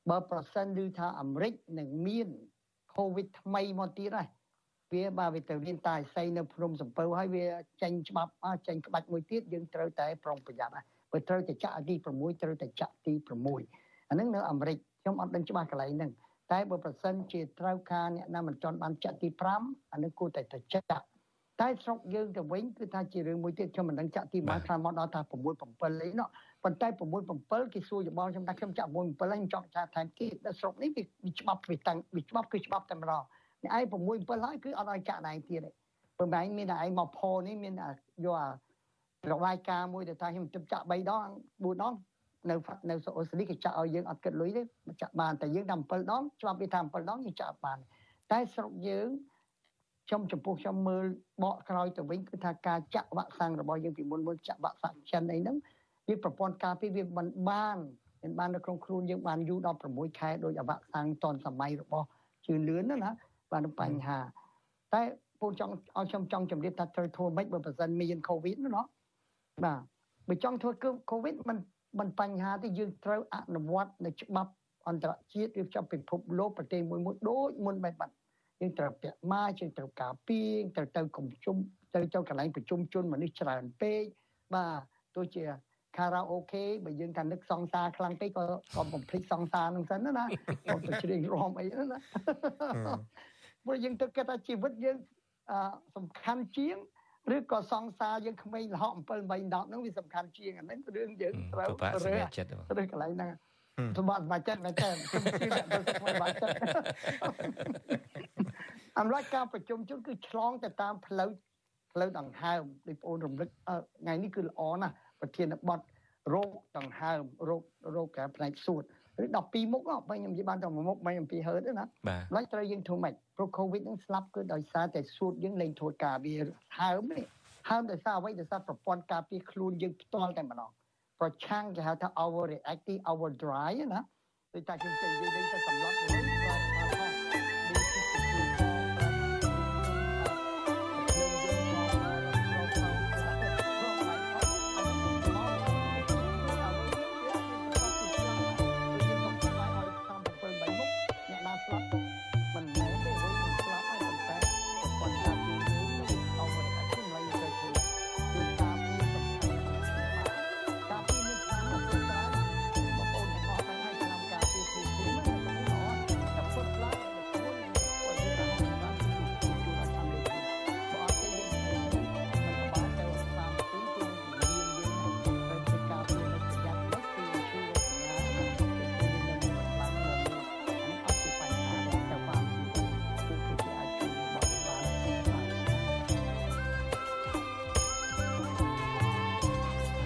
Speaker 25: បើប្រសិនឮថាអាមេរិកនឹងមានកូវីដថ្មីមកទៀតហើយវាបើវាទៅរៀនតាស័យនៅភ្នំសំពៅហើយវាចេញច្បាប់ចេញក្បាច់មួយទៀតយើងត្រូវតែប្រុងប្រយ័ត្នហើយបើត្រូវតែចាក់ទី6ត្រូវតែចាក់ទី6 អានឹងនៅអាមេរិកខ្ញុំអត់ដឹងច្បាស់កន្លែងហ្នឹងតែបើប្រសិនជាត្រូវការអ្នកណាមិនទាន់បានចាក់ទី5អានឹងគួរតែទៅចាក់តែស្រុកយើងទៅវិញគឺថាជារឿងមួយទៀតខ្ញុំមិនដឹងចាក់ទីប៉ុន្មានខាងមកដល់ថា6 7លេងនោះប៉ុន្តែ6 7គេសួរយោបល់ខ្ញុំថាខ្ញុំចាក់6 7ហើយខ្ញុំចង់ចាក់ថែមគេដល់ស្រុកនេះវាច្បាប់វាតាំងវាច្បាប់គឺច្បាប់តែម្ដងអ្នកឯង6 7ហើយគឺអត់ឲ្យចាក់ណែទៀតទេប៉ុន្តែមានតែឯងមកផលនេះមានយករបាយការណ៍មួយទៅថាខ្ញុំចាក់3ដង4ដង នៅនៅអូស្ត្រាលីគេចាក់ឲ្យយើងអត់គិតលុយទេចាក់បានតែយើងដល់7ដងច្បាប់វាថា7ដងយើងចាក់បានតែស្រុកយើងខ្ញុំចំពោះខ្ញុំមើលបកក្រោយទៅវិញគឺថាការចាក់វ៉ាក់សាំងរបស់យើងពីមុនមុនចាក់វ៉ាក់សាំងចិនអីហ្នឹងវាប្រព័ន្ធការពារវាមិនបានមិនបាននៅក្នុងខ្លួនយើងបានយូរដល់6ខែដោយវ៉ាក់សាំងតនសម័យរបស់ជឿនលឿនណាបានបញ្ហាតែពូចង់ឲ្យខ្ញុំចង់ជម្រាបថាត្រូវធ្វើម៉េចបើប្រសិនមានកូវីដណាបាទបើចង់ធ្វើគឺកូវីដមិន មិនបញ្ហាទេយើងត្រូវអនុវត្តនៅច្បាប់អន្តរជាតិរៀបចំពិភពលោកប្រទេសមួយមួយដូចមុនបែបបាត់យើងត្រូវពាក់ម៉ាយើងត្រូវការពីងត្រូវទៅកុំជុំទៅទៅកន្លែងប្រជុំជនមនុស្សច្រើនពេកបាទទោះជាខារ៉ាអូខេបើយើងថានឹកសង្សារខ្លាំងពេកក៏ក៏បំភ្លេចសង្សារនឹងសិនណាក៏ទៅច្រៀងរំអីណាព្រោះយើងទៅគិតថាជីវិតយើងសំខាន់ជាង ឬក៏សង្សារយើងក្មេងលហក7 8 10ហ្នឹងវាសំខាន់ជាងអាហ្នឹងរឿងយើងត្រូវ
Speaker 26: ពិបាកសម្រាប់ចិត្ត
Speaker 25: ឬកន្លែងហ្នឹងសម្បត្តិបាចិត្តមែនតើខ្ញុំជឿអ្នកទៅស្គាល់បាចិត្តអំឡុងការប្រជុំជនគឺឆ្លងទៅតាមផ្លូវផ្លូវដង្ហើមដូចបងរំលឹកថ្ងៃនេះគឺល្អណាស់ប្រធានបទរោគដង្ហើមរោគរោគផ្នែកសួត ឬ12មុខបើខ្ញុំនិយាយបានតែមួយមុខមិនអំពីហឺតទេណា
Speaker 26: បាទ
Speaker 25: ឡើយត្រូវយើងធ្វើម៉េចព្រោះ COVID ហ្នឹងស្លាប់គឺដោយសារតែសួតយើងលែងធ្វើការវាហើមនេះហើមដោយសារអ្វីដោយសារប្រព័ន្ធការពារខ្លួនយើងផ្ទាល់តែម្ដងប្រឆាំងគេហៅថា over reactive over dry ណាដូចតែខ្ញុំចេញនិយាយទៅសម្រាប់លើក្រោយមកថាមាន